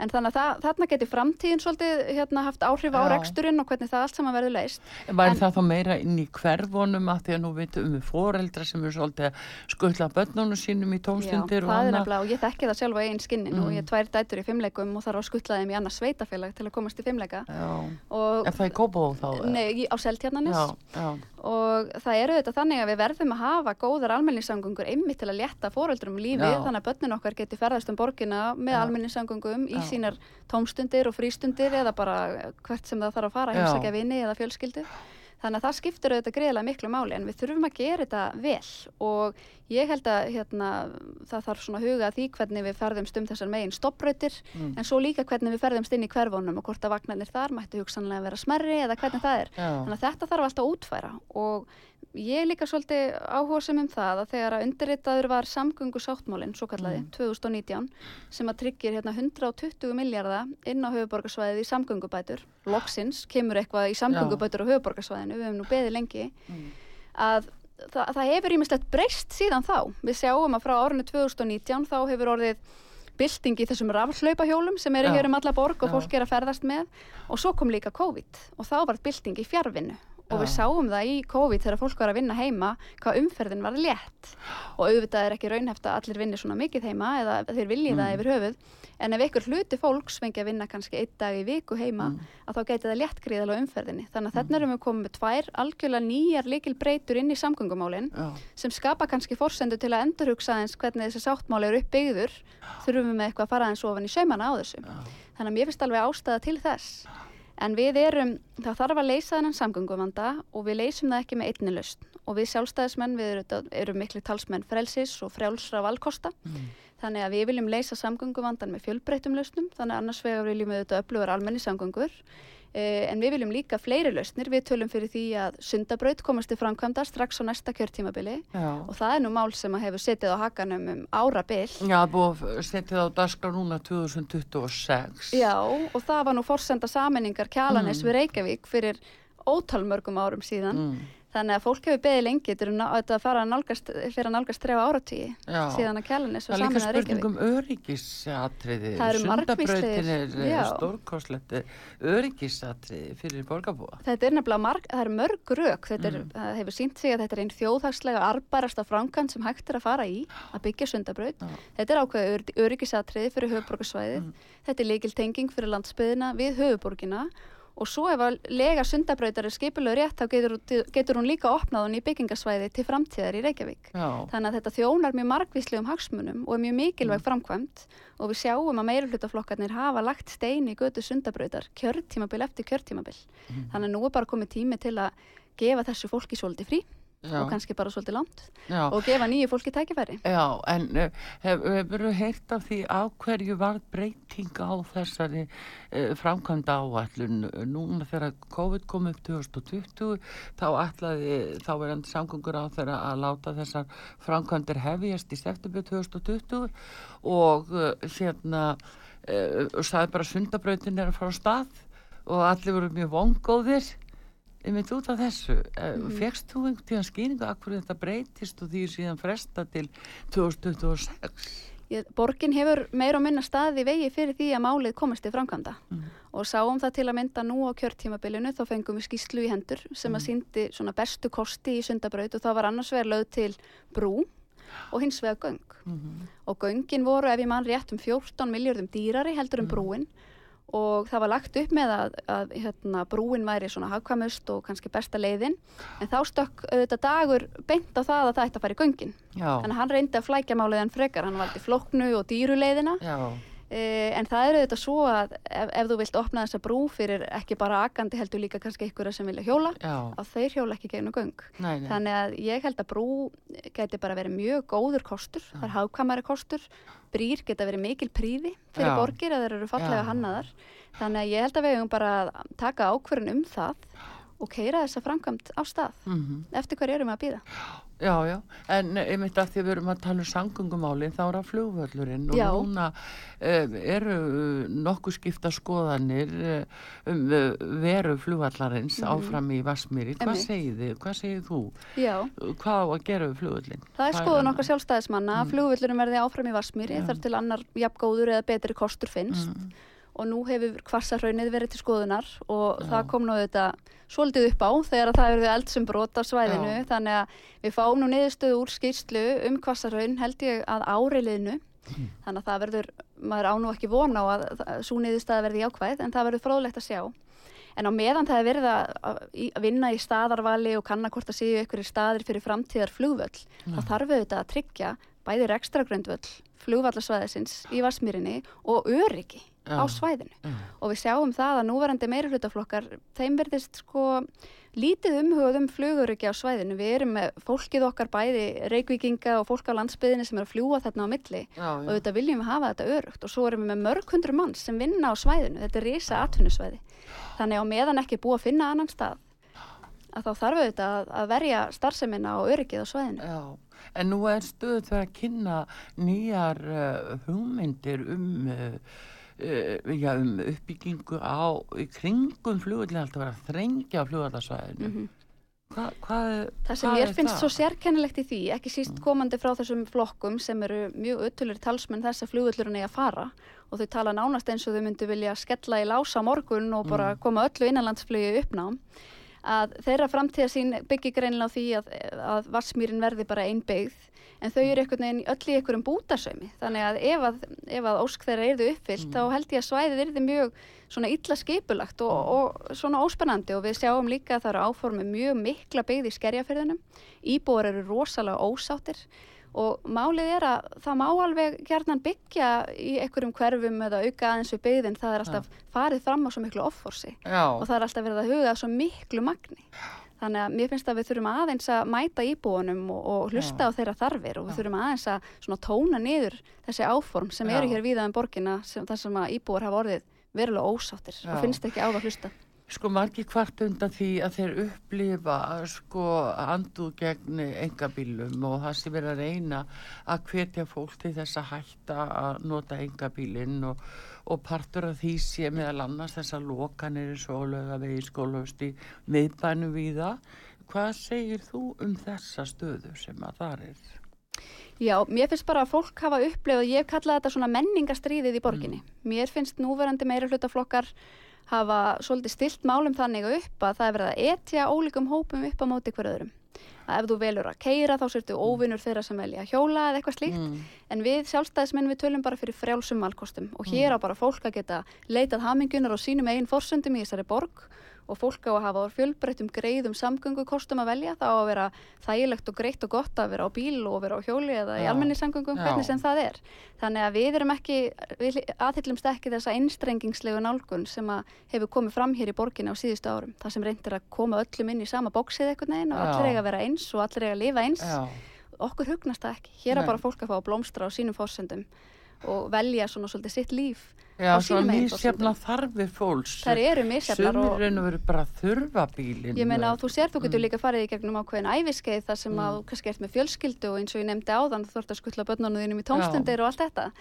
en þannig að það, þarna geti framtíðin svolítið hérna, haft áhrif á Já. reksturinn og hvernig það allt saman verður leist Væri En- það þá meira inn í hverfunum að því að nú veitum við foreldra sem eru svolítið að skuttla börnunum sínum í Já, tómstundir og það er annað? nefnilega og ég þekki það sjálfa eigin skinnin og Mm. ég er tvær dætur í fimmleikum og þarf að skuttla þeim í annars sveitafélag til að komast í fimmleika Já, og er það í Kópavóð þá? nei, á Seltjarnanis Já, já, og það eru þetta þannig að við verðum að hafa góðar almenningssamgöngur einmitt til að létta fóreldrum lífið Já. þannig að börnin okkar geti ferðast um borgina með Já. almenningssamgöngum í Já. sínar tómstundir og frístundir eða bara hvert sem það þarf að fara, heimsækja vini eða fjölskyldu. Þannig að það skiptir auðvitað greiðlega miklu máli en við þurfum að gera þetta vel. Og ég held að hérna, það þarf svona huga að því hvernig við ferðumst um þessar megin stopprautir Mm. en svo líka hvernig við ferðumst inn í hverfunum og hvort að vagnarnir þar mættu hugsanlega vera smerri eða hvernig það er. Já, Þannig að þetta þarf alltaf að útfæra og ég er líka svolítið áhuga sem um það að þegar að undirritaður var samgöngu sáttmálinn, svo kallaði, Mm. 2019 sem að tryggir hérna 120 miljardar inn á höfuborgarsvæðið í samgöngubætur loksins, kemur eitthvað í samgöngubætur á höfuborgarsvæðinu, við hefum nú beðið lengi Mm. að það, það hefur ímislegt breyst síðan þá. Við sjáum að frá árinu 2019 þá hefur orðið bylting í þessum rafhlaupahjólum sem eru hér um alla borg og fólk er að ferðast með og svo kom líka COVID og þá var bylting í fjárvinnu og við sáum það í COVID þegar fólk var að vinna heima hvað umferðin var létt. Og auðvitað er ekki raunhæft að allir vinni svona mikið heima eða þeir vilji það Mm. yfir höfuð. En ef ykkur hluti fólks fengi að vinna kannski einn dag í viku heima Mm. að þá geti það létt gríðalega á umferðinni. Þannig að þarna erum við komið með tvær algjörlega nýjar líkil breytur inn í samgöngumálin já, sem skapa kannski forsendu til að endurhugsa eins hvernig þessi sáttmáli eru uppbyggður. Þurfum við með eitthvað að fara eins ofan í saumana á þessu. Þannig að mér finnst alveg ástæða til þess en við erum, það þarf að leysa þennan samgöngumvanda og við leysum það ekki með einni lausn. Og við sjálfstæðismenn við erum, erum miklu talsmenn frelsis og frjálsra valkosta. Mm. þannig að við viljum leysa samgönguvandan með fjölbreyttum lausnum. Þannig að annars vegar viljum við auðvitað öflugar almenni samgöngur en við viljum líka fleiri lausnir, við tölum fyrir því að sundabraut komast til framkvæmda strax á næsta kjörtímabili já. og það er nú mál sem að hefur setið á hakanum um árabil. Já, búið það á dagskrá núna 2026. Já, og það var nú forsenda saminningar Kjalanes Mm. við Reykjavík fyrir ótal mörgum árum síðan. Mm. Þannig að fólk hefur beðið lengi er þetta að fara að nálgast, fyrir að nálgast þrefa áratvíi Já. síðan að Það er líka samin að Reykjavík. um öryggisatriði. Það eru Sundabrautin margvíslegir- er já. stórkostlegt öryggisatriði fyrir borgarbúa. Þetta er nefnilega marg, það er mörg rök, þetta er, Mm. það hefur sínt sig að þetta er einn þjóðhagslega arbærasta framkvæmt sem hægt er að fara í að byggja sundabraut. Já. Þetta er ákveðið ör, öryggisatriði fyrir höfuborgarsvæðið, Mm. þetta er leikil tenging fyrir landsbyðina við höfuborgina og svo ef að lega sundabrautar er skipulega rétt þá getur, getur hún líka opnað hún í byggingasvæði til framtíðar í Reykjavík. Já, Þannig að þetta þjónar mjög margvíslegum hagsmunum og er mjög mikilvæg Mm. framkvæmt og við sjáum að meirulutaflokkarnir hafa lagt stein í götu sundabrautar kjörtímabil eftir kjörtímabil. Mm. Þannig að nú er bara komið tími til að gefa þessu fólki svolítið frí já, og kannski bara svolítið langt já. og gefa nýju fólki tækifæri. Já, en uh, hefur þú heyrt af því á hverju var breyting á þessari uh, framkvæmda áallun núna þegar COVID kom upp 2020 þá ætlaði þá verðandi samgöngur á þeirra að láta þessar framkvæmdir hefjast í september 2020 og uh, hérna uh, og sagði bara sundabrautin er að fara á stað og allir voru mjög vongóðir Ég myndi út af þessu, mm Mhm. fegst þú einhvern tíðan skýringu af hverju þetta breytist og því síðan fresta til 2026? Ég, borgin hefur meira og minna staði í vegi fyrir því að málið komast til framkvæmda Mm. og sáum það til að mynda nú á kjörtímabilinu þá fengum við skýslu í hendur sem að síndi svona bestu kosti í sundabraut og það var annars vegar lögð til brú og hins vegar göng Mm og göngin voru ef ég mann rétt um 14 miljardum dýrari heldur um Mm. brúin og það var lagt upp með að, að hérna, brúin væri svona hagkvæmust og kannski besta leiðin. En þá stökk auðvitað dagur beint á það að það ætti að fara í göngin. Já, Þannig að hann reyndi að flækja málið en frekar, hann valdi floknu og dýruleiðina já, en það er auðvitað svo að ef, ef þú vilt opna þessa brú fyrir ekki bara akandi heldur líka kannski einhverja sem vilja hjóla að þeir hjóla ekki gegnum göng. nei, nei, Þannig að ég held að brú geti bara verið mjög góður kostur, það er hagkvæmari kostur, brýr geta verið mikil príði fyrir Já. borgir að þeir eru fallega Já. hannaðar. Þannig að ég held að við hefum bara taka ákvörðun um það og keira þessa framkvæmt á stað. mm Eftir hverju erum við að býða? Já, já, en einmitt að því við erum að tala um sangungumálinn þá er það flugvöllurinn og Já. núna uh, eru uh, nokkuð skipta skoðanir um veru flugvallarins áfram í Vassmýri. Hvað segir þið? Hvað segir þú? Já, Hvað á að gera við flugvöllin? það er skoðun okkar sjálfstæðismanna að flugvöllurinn verði áfram í Vassmýri Já. þar til annar jafngóður eða betri kostur finnst Mm. Og nú hefur kvassarhraunið verið til skoðunar og Já. það kom nú þetta svolítið upp á þegar að það eru eldsum brot á svæðinu Já. þannig að við fáum nú niðurstöðu úr skýrslu um kvassarhraun held ég að áriðliðinu Mm. þannig að það verður, maður á nú ekki von á að svo niðurstaða verði jákvæð en það verður fróðlegt að sjá en á meðan það er verið að, að, að vinna í staðarvali og kanna hvort það séu ykkur staðir fyrir framtíðar flugvöll það þarf auðvitað að tryggja bæði rekstragröndvöll flugvallarsvæðisins í Vassmýrinni og öryggi á svæðinu. Já. og við sjáum það að núverandi meirihlutaflokkar þeim verðist sko lítið umhugað um fluguröki á svæðinu. Við erum með fólkið okkar bæði reykvíkinga og fólk á landsbyðinni sem er að fljúa þarna á milli. Já, og þetta viljum við hafa þetta örugt og svo erum við með mörg hundru manns sem vinna á svæðinu. Þetta er risa atvinnusvæði. Þannig á meðan ekki búið að finna annan stað að þá þarf auðvitað að, að verja starfseminna og öryggið á svæðinu. Já, en nú er stöðut fyrir að kynna nýjar uh, hugmyndir um, uh, já, um uppbyggingu á, í kringum flugvöldin alltaf vera að þrengja á flugvallarsvæðinu. Mhm. Hva, hvað, Það sem er finnst það? svo sérkennilegt í því, ekki síst komandi frá þessum flokkum sem eru mjög öttulir talsmenn þess að flugvöllurinn eigi að fara og þau tala nánast eins og þau myndu vilja skella í lása morgun og bara koma öllu innanlandsflugi í uppnám að þeirra framtíðasín byggir greinilega á því að, að vassmýrin verði bara ein byggð en þau eru einhvern veginn öll í einhverjum bútasaumi. Þannig að ef að, ef að ósk þeirra erðu uppfyllt þá held ég að svæðið erði mjög svona illa skipulagt og, og svona óspennandi. Og við sjáum líka að það eru áformi mjög mikla byggð í skerjafyrðunum íbúar eru rosalega ósáttir og málið er að það má alveg gerðan byggja í einhverjum hverfum eða auka aðeins við byggðin það er alltaf farið fram á svo miklu offorsi Já, og það er alltaf verið að huga að svo miklu magni. Þannig að mér finnst að við þurfum aðeins að mæta íbúunum og, og hlusta á þeirra þarfir og við þurfum aðeins að tóna niður þessi áform sem eru Já. hér víða um borgina sem, þar sem að íbúar hafa orðið verulega ósáttir Já. og finnst ekki á það hlusta. Sko margir kvart undan því að þeir upplifa sko anduð gegn engabílum og það sem er að reyna að hvetja fólk til þess að hætta að nota engabílinn og, og partur af því sé meðal annars þess að lokanir svo löga vegi skólahust í miðbænum við það. Hvað segir þú um þessa stöðu sem að það er? Já, mér finnst bara að fólk hafa upplifað, ég hef kallað þetta svona menningastriðið í borginni. Mér finnst núverandi meira hlutaflokkar hafa svolítið stilt málum þannig upp að það er verið að etja ólíkum hópum upp á móti hver öðrum. Að ef þú velur að keira þá sértu óvinnur þeirra sem velja að hjóla eða eitthvað slíkt. Mm. En við sjálfstæðismenn við tölum bara fyrir frjálsum valkostum og hér á bara fólk að geta leitað hamingunar og sínum eigin forsöndum í þessari borg og fólk á að hafa fjölbreyttum greiðum samgöngukostum að velja. Þá að vera þægilegt og greitt og gott að vera á bíl og vera á hjóli eða í almenningssamgöngum, hvernig sem það er. Þannig að við erum ekki, við aðhyllumst ekki þessa einstrengingslegu nálgun sem að hefur komið fram hér í borginni á síðustu árum. Það sem reyndir að koma öllum inn í sama bóksið einhvern veginn og allir eiga að vera eins og allir eiga að lifa eins. Já, okkur hugnast það ekki. Hér er bara fólk að fá að blómstra á sínum fórsendum og velja svona svolítið sitt líf Já svona mísjafna þarfir fólks. Þær eru misjafnar Sumir og og veru bara þurfa bílinn. ég meina að þú sér, þú getur Mm. líka farið í gegnum ákveðin æfiskeið þar sem að þú kannski ert með fjölskyldu og eins og ég nefndi áðan þú ert að skuttla börnunum þínum í tómstundir og allt þetta.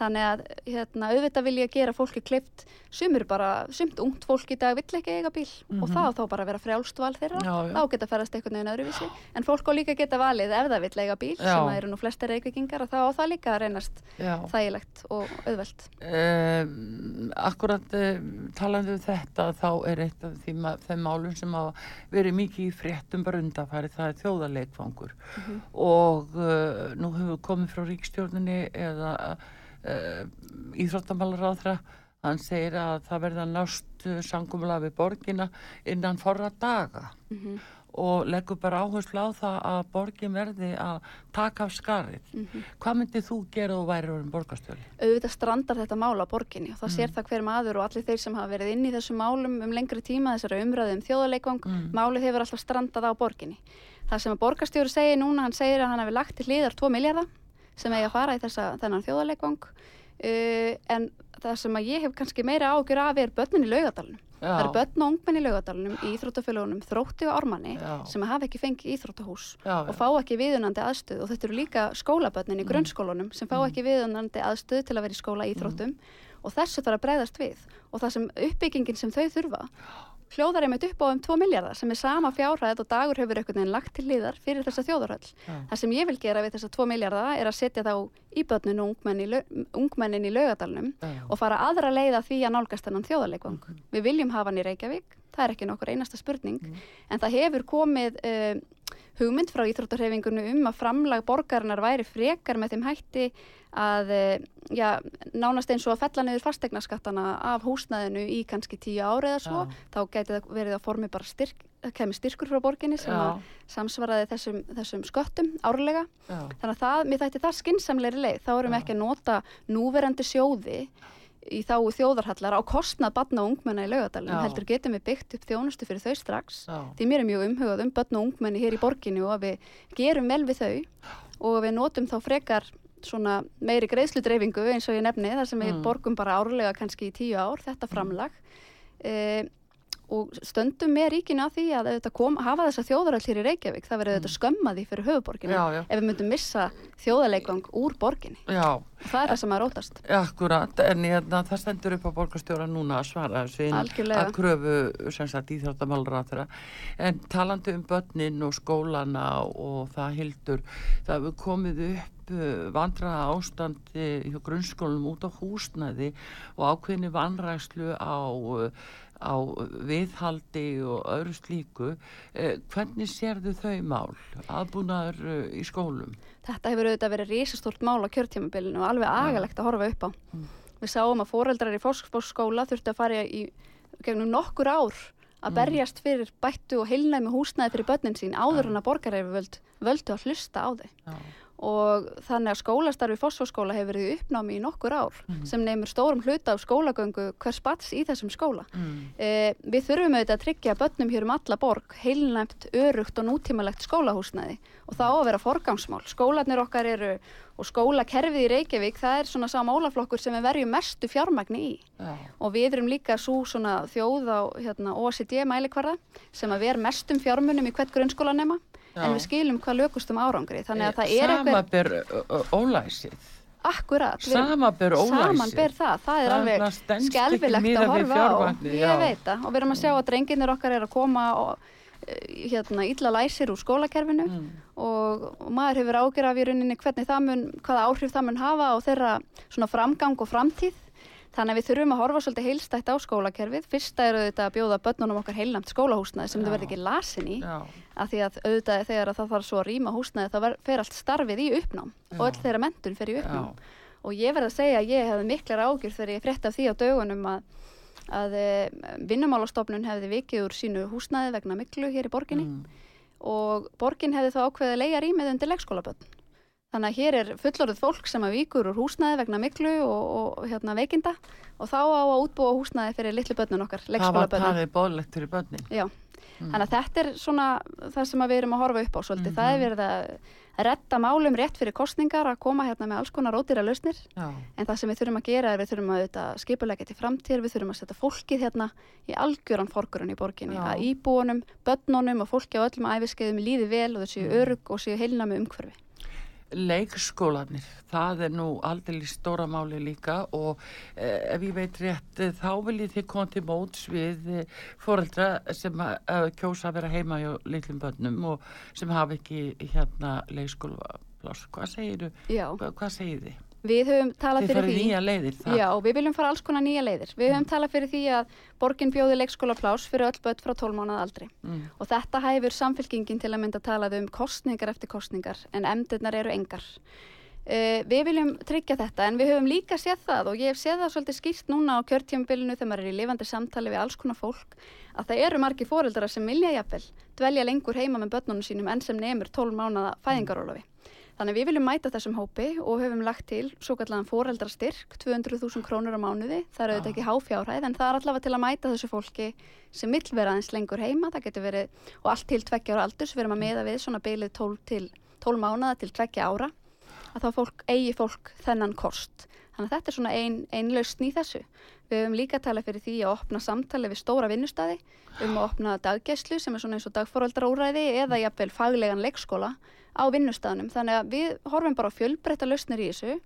Þannig að hérna, auðvitað vil ég gera fólki klift sumir bara, sumt ungt fólk í dag vill ekki eiga bíl og Mhm. það þá bara vera frjálst val þeirra Já, já. þá geta ferðast einhvern veginn öðruvísi en fólk á líka geta valið ef það vill eiga bíl Já. sem að eru nú flestir reykvikingar að þá á það líka reynast Já. þægilegt og auðvelt. Um, akkurat um, talandi um þetta þá er eitt af því, þeim málum sem hafa verið mikið í fréttum bara undanfæri það er þjóðarleikfangur og uh, nú hefur komið frá ríkstjórninni eða uh, íþróttamálaráðra hann segir að það verða nást sangumlega við borgina innan forra daga. Mm og leggur bara áherslu á það að borgin verði að taka af skarið. Mhm. Hvað myndið þú gera og væri orðin borgarstjóri? auðvitað strandar þetta mál á borginni og það Mm. sér það hver maður og allir þeir sem hafa verið inn í þessum málum um lengri tíma þessari umræðu um þjóðarleikvang Mm. málið hefur alltaf strandað á borginni það sem að borgarstjóri segir núna hann segir að hann hefur lagt til hliðar 2 miljardar sem eigi að fara í þessa, þennan þjóðarleikvang uh, en það sem að ég hef kannski meira ágjur af er börnin í laugadalunum Já. Það eru börn og ungmenn í laugadalunum í Íþróttafélagunum Þrótti og Ármanni Já. sem hafa ekki fengið Íþróttahús Já, og fá ekki viðunandi aðstöð og þetta eru líka skólabörnin í grunnskólunum sem fá ekki viðunandi aðstöð til að vera í skóla íþróttum og þessu þarf að breyðast við. Og það sem uppbyggingin sem þau þurfa hljóðar einmitt upp á um 2 miljardar sem er sama fjárhæð og dagur hefur einhvern veginn lagt til liðar fyrir þessa þjóðarhöll. Já. Það sem ég vil gera við þessa 2 miljardar er að setja þá í börnin og ungmennin í, laugadalunum Já. og fara aðra leiða því að nálgast þennan þjóðarleikvang. Við viljum hafa hann í Reykjavík, það er ekki nokkur einasta spurning, en það hefur komið uh, hugmynd frá Íþróttarhefingunum um að framlag borgarinnar væri frekar með þeim hætti að uh, já, nánast eins og að fella niður fastegnaskattana af húsnæðinu í kannski tíu ári eða svo, Já. þá gæti það verið að formi bara styrk, kemur styrkur frá borginni sem að samsvaraði þessum, þessum sköttum árlega. Já. Þannig að það, mér þætti það skinsamleiri leið. Þá erum við ekki að nota núverandi sjóði í þáu þjóðarhallar á kostnað batna og ungmenna í laugadalinn. Já. Heldur getum við byggt upp þjónustu fyrir þau strax. Já. Því mér er mjög umhugað um batna og ungmenni hér í borginni og að við gerum vel við þau og við notum þá frekar svona meiri greiðsludreyfingu eins og ég nefni þar sem við Mm. borgum bara árlega kannski í tíu ár þetta framlag e, og stöndum með ríkinu að því að kom, hafa þessa þjóðarall hér í Reykjavík það verður auðvitað skömmaði fyrir höfuborginu Já, já. ef við myndum missa þjóðarleikvang úr borginni. Já, það er það sem að rótast. Akkurat, en hérna, það stendur upp á borgarstjóra núna að svara þessu að kröfu sagt íþjóttamálur á þeirra en talandi um börnin og skólana og það hildur það hefur komið upp vandraða ástandi hjá grunnskólum út á húsnæði og ákveðni vanræslu á uh, á viðhaldi og öðru slíku. Eh, hvernig sérðu þau mál aðbúnaður eh, í skólum? Þetta hefur auðvitað verið risastórt mál á kjörtímabilinu og alveg agalegt að horfa upp á. Við sáum að foreldrar í fóskskóla þurftu að fara í gegnum nokkur ár að berjast fyrir bættu og heilnæmi húsnæði fyrir börnin sín áður en að borgaræfivöld völdu að hlusta á þau. Já. Og þannig að skólastarfi fósforskóla hefur verið uppnámi í nokkur ár sem neymur stórum hluta af skólagöngu hvers bats í þessum skóla. mm. Eh, við þurfum auðvitað að tryggja börnum hér um alla borg heilnæmt, örugt og nútímalegt skólahúsnæði og það á að vera forgangsmál. Skólanir okkar eru og skólakerfið í Reykjavík það er svona sá málaflokkur sem við verjum mestu fjármagni í. Já. og við erum líka svo svona þjóð á hérna, OECD mælikvarða sem að við erum mestum fjármunum í hvert grunnskólanema en við skilum hvað lökustum árangri. Þannig að það er eitthvað Samaber ólæsið. Akkurat. Við erum- Samaber ólæsið. Saman ber það, það er alveg miðað að horfa á. Ég veit það. Og við erum að sjá að drenginir okkar er að koma og eh, hérna illa læsir úr skólakerfinu Mm. og, og maður hefur ágjör af í rauninni hvernig það mun, hvaða áhrif það mun hafa á þeirra svona framgang og framtíð þannig að við þurfum að horfa svolítið heilstætt á skólakerfið fyrsta er auðvitað að bjóða börnunum okkar heilnamt skólahúsnaði sem Já. þau verði ekki lasin í Já. af því að auðvitað þegar að það þarf svo að rýma húsnaði þá fer allt starfið í uppnám og öll þeirra mentun fer í uppnám Já. og ég verð að segja að ég hefði miklar ágjur þegar ég frétti af því á dögunum að, að vinnumálastofnun hefði vikið úr sínu húsnaði vegna miklu hér í borginni Mm. og borgin hefði þá ákveðið að leia rýmið undir leikskólaböld. Þannig að hér er fullorðið fólk sem að víkur úr húsnaði vegna miklu og, og hérna, veikinda og þá á að útbúa húsnaði fyrir litlu börnun okkar, Það var talið bóðlegt fyrir börnin Já, þannig að þetta er svona það sem við erum að horfa upp á svolítið. Það er verið að retta málum rétt fyrir kostningar að koma hérna með alls konar ódýra lausnir Já. en það sem við þurfum að gera er við þurfum að skipulegja til framtíð, við þurfum að setja fólkið hérna í algjöran forgurinn í borginni, Já. að íbúunum, börnunum og fólki á öllum æfiskeiðum líði vel og þau séu örug og séu heilnami umhverfi. Leikskólanir, það er nú aldrei stóra máli líka og eh, ef ég veit rétt eh, þá viljið þið koma til móts við eh, foreldra sem að, að kjósa að vera heima hjá litlum börnum og sem hafa ekki hérna Já, Hvað, hvað segir þið? Við höfum talað Þið fyrir farið því. nýja leiðir það? Já, við viljum fara alls konar nýja leiðir. Við höfum talað fyrir því að borgin bjóði leikskóla plás fyrir öll börn frá 12 mánuð aldri. Mm. Og þetta hæfur samfélkingin til að mynda talað um kostningar eftir kostningar, en emdirnar eru engar. Uh, við viljum tryggja þetta, en við höfum líka séð það og ég hef séð það svolítið skýrt núna á kjörtjömbilinu þegar maður er í lifandi samtali við alls konar fólk, að það eru margi fóreldrar sem vilja jafnvel dvelja lengur heima með börnunum sínum enn sem nemur 12 mánuða fæðingarólofi. Þannig við viljum mæta þessum hópi og höfum lagt til svo kallan foreldrastyrk, 200.000 krónur á mánuði. Það er auðvitað ekki háfjárhæð en það er allavega til að mæta þessu fólki sem vill vera aðeins lengur heima. Það getur verið, og allt til tveggja ára aldurs, við erum að meða við svona beilið 12, til, 12 mánuða til tveggja ára, að þá fólk, eigi fólk þennan kost. Þannig að þetta er svona ein, ein lausn í þessu. Við höfum líka talað fyrir því að opna samtali við stóra vinnustæði um að opna daggæslu sem er svona eins og dagforöldraúræði eða jafnvel faglegan leikskóla á vinnustæðanum. Þannig að við horfum bara á fjölbreytta lausnir í þessu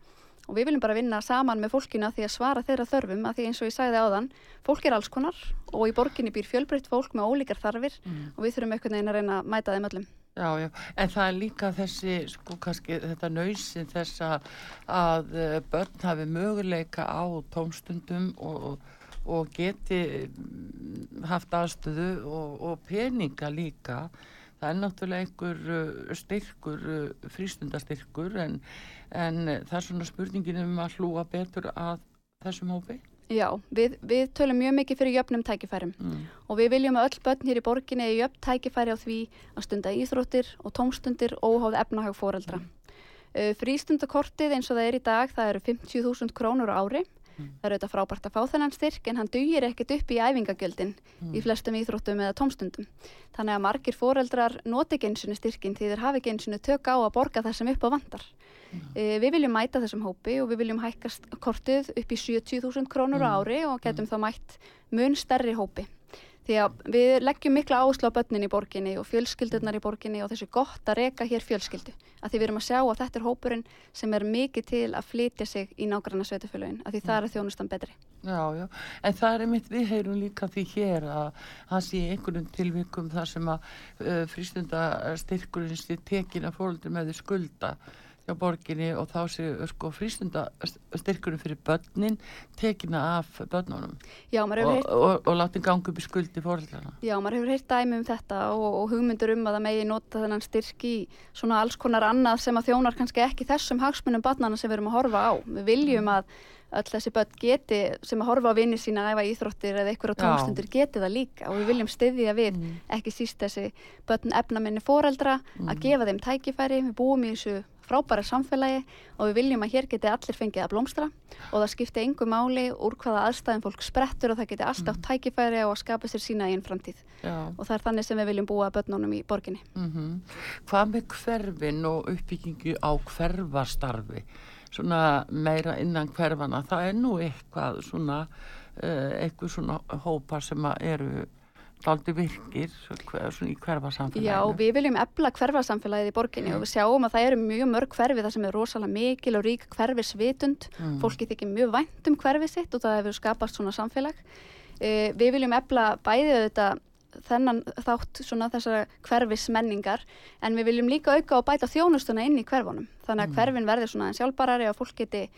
og við viljum bara vinna saman með fólkina því að svara þeirra þörfum að því eins og ég sagði áðan, fólk er alls konar og í borginni býr fjölbreytt fólk með ólíkar þarfir mm. og við þurfum einhvern veginn að reyna að mæta þeim öllum. Já, já, en það er líka þessi, sko, kannski þetta nöysin þess að eh, börn hafi möguleika á tómstundum og, og geti mm, haft aðstöðu og, og peninga líka. Það er náttúrulega einhver eh, styrkur, eh, frístundastyrkur, en, en það er svona spurningin um að hlúa betur að þessum hópi? Já, við, við tölum mjög mikið fyrir jöfnum tækifærum mm. og við viljum að öll börn hér í borginni eða jöfn tækifæri á því að stunda íþróttir og tómstundir óháð efnahag fóreldra. Mm. Uh, Frístundakortið eins og það er í dag, það eru 50.000 krónur á ári. Mm. Það eru þetta frábært að fá þennan styrk en hann dugir ekkert upp í æfingagjöldin í mm. flestum íþróttum eða tómstundum. Þannig að margir fóreldrar noti ekki eins og styrkin því þeir hafi ekki eins og tök á að borga það sem upp á vandar. Uh, við viljum mæta þessum hópi og við viljum hækkast kortið upp í 70.000 krónur á mm. ári og getum mm. þá mætt mun stærri hópi. Því að við leggjum mikla áherslu á börnin í borginni og fjölskyldunar í borginni og þessu gott að reyka hér fjölskyldu. Að því við erum að sjá að þetta er hópurinn sem er mikið til að flytja sig í nágranna sveitufölugin. Að því það er þjónustan betri. Já, já. En það er einmitt, við heyrum líka því hér að það sé einhvern tilvikum þar sem að uh, frístundastyrkurinn sé tekin að fólkdur með skulda hjá borginni og þá séu sko frístundastyrkurum fyrir börnin tekina af börnunum Já, og, heyrt... og, og, og láti gangi upp í skuldi fórhaldarna. Já, maður hefur heyrt dæmi um þetta og hugmyndur um að það megi nota þennan styrk í svona alls konar annað sem að þjónar kannski ekki þessum hagsmunum barnana sem við erum að horfa á. Við viljum að öll þessi börn geti sem að horfa á vinni sína æfa íþróttir eða einhverja tómstundir geti það líka og við viljum styðja við mm. ekki síst þessi börn efnamenni fóreldra mm. að gefa þeim tækifæri, við búum í þessu frábæra samfélagi og við viljum að hér geti allir fengið að blómstra og það skipti engu máli úr hvaða aðstæðin fólk sprettur og það geti alltaf mm. tækifæri á að skapa sér sína einn framtíð Já. og það er þannig sem við viljum búa börnunum í borginni. Mm -hmm. Hvað með hverfin og uppbyggingu á hverfastarfi? svona meira innan hverfana það er nú eitthvað svona uh, eitthvað svona hópar sem eru daldi virkir svona í hverfarsamfélaginu. Já, við viljum ebla hverfarsamfélagið í borginni mm. og við sjáum að það eru mjög mörg hverfi þar sem er rosalega mikil og rík hverfisvitund mm. fólki þykir mjög vænt um hverfið sitt og það hefur skapast svona samfélag uh, við viljum ebla bæðið þetta þennan þátt svona þessara hverfismenningar en við viljum líka auka og bæta þjónustuna inn í hverfunum þannig að mm. hverfin verður svona sjálfbarari og fólk geti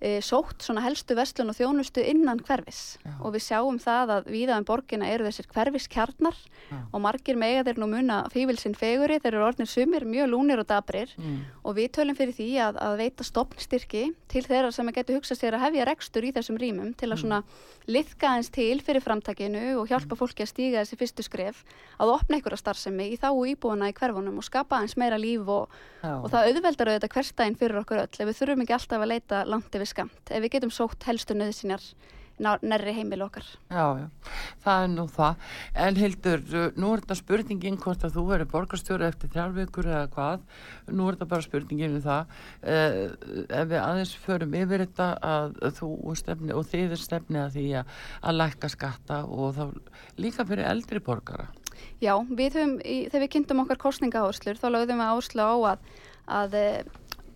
e, sótt svona helstu vestlun og þjónustu innan hverfis Já. og við sjáum það að viðaðan um borgina eru þessir hverfiskjarnar Já. og margir mega þeir nú muna fývilsinn feguri, þeir eru orðnir sumir mjög lúnir og dabrir mm. og við tölum fyrir því að, að veita stopnstyrki til þeirra sem getur hugsað sér að hefja rekstur í þessum rýmum til að mm. svona liðka eins til fyrir framtakinu og hjálpa mm. fólki að stíga þessi fyrstu skref að opna einhverja starfsemi í þá íbúana í hverfunum og skapa eins meira líf og, og það auðveldar auðvitað hverstæðin fyrir okkur öll ef við þurfum ekki alltaf að leita langt yfir skamt ef við getum sótt helstu nöðsinjar nærri heimil okkar. Já, já, það er nú það. En Hildur, nú er þetta spurningin hvort að þú verður borgarstjóri eftir þjálfvíkur eða hvað. Nú er þetta bara spurningin um það. Eh, ef við aðeins förum yfir þetta að þú stefni og þið er stefni að því að, að lækka skatta og þá líka fyrir eldri borgara. Já, við höfum, í, þegar við kynntum okkar kostninga áherslur, þá lögðum við áherslu á að, að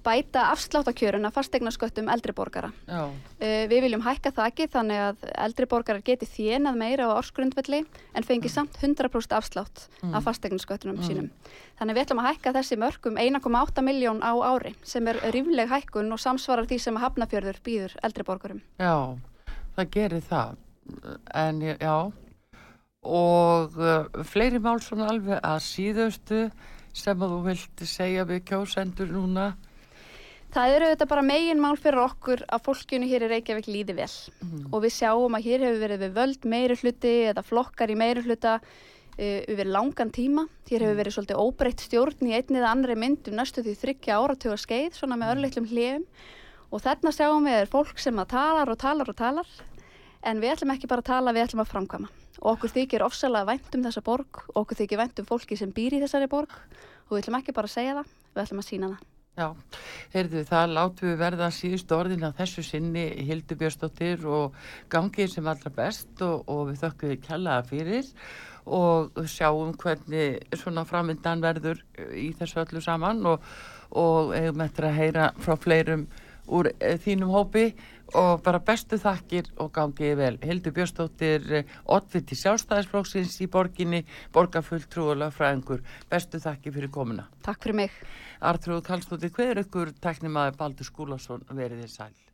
bæta afsláttakjörun af fastegnarsköttum eldriborgara. Uh, við viljum hækka þakki þannig að eldriborgarar geti þjenað meira á orsgrundvelli en fengi mm. samt 100% afslátt mm. af fastegnarsköttunum mm. sínum. Þannig við ætlum að hækka þessi mörgum 1,8 miljón á ári sem er rífleg hækkun og samsvarar því sem að hafnafjörður býður eldriborgarum. Já, það gerir það. En já, og uh, fleiri mál svona alveg að síðustu sem að þú vilt segja við kjósendur núna Það eru þetta bara megin mál fyrir okkur að fólkjunu hér í Reykjavík líði vel mm. og við sjáum að hér hefur verið við völd meiri hluti eða flokkar í meiri hluta uh, yfir langan tíma. Hér hefur mhm. verið svolítið óbreytt stjórn í einnið annari myndum næstu því þryggja áratöga skeið svona með mhm. örleiklum hlifum og þarna sjáum við er fólk sem að talar og talar og talar en við ætlum ekki bara að tala, við ætlum að framkvæma og okkur þykir ofsalega vænt um þessa borg okkur þykir vænt um fólki sem býr í þessari borg og við ætlum ekki bara að segja það, við ætlum að sína það. Já, heyrðu það látu við verða síðust orðin að þessu sinni Hildur Björnsdóttir og gangið sem allra best og, og við þökkum við kjallaða fyrir og sjáum hvernig svona framvindan verður í þessu öllu saman og, og eigum eftir að heyra frá fleirum úr e, þínum hópi og bara bestu þakkir og gangið vel. Hildur Björnsdóttir, oddviti sjálfstæðisflóksins í borginni, borgarfull trúulega fræðingur. Bestu þakkir fyrir komuna. Takk fyrir mig. Artrúð Kallstóttir, hver ykkur teknimaður Baldur Skúlason verið þið sæl?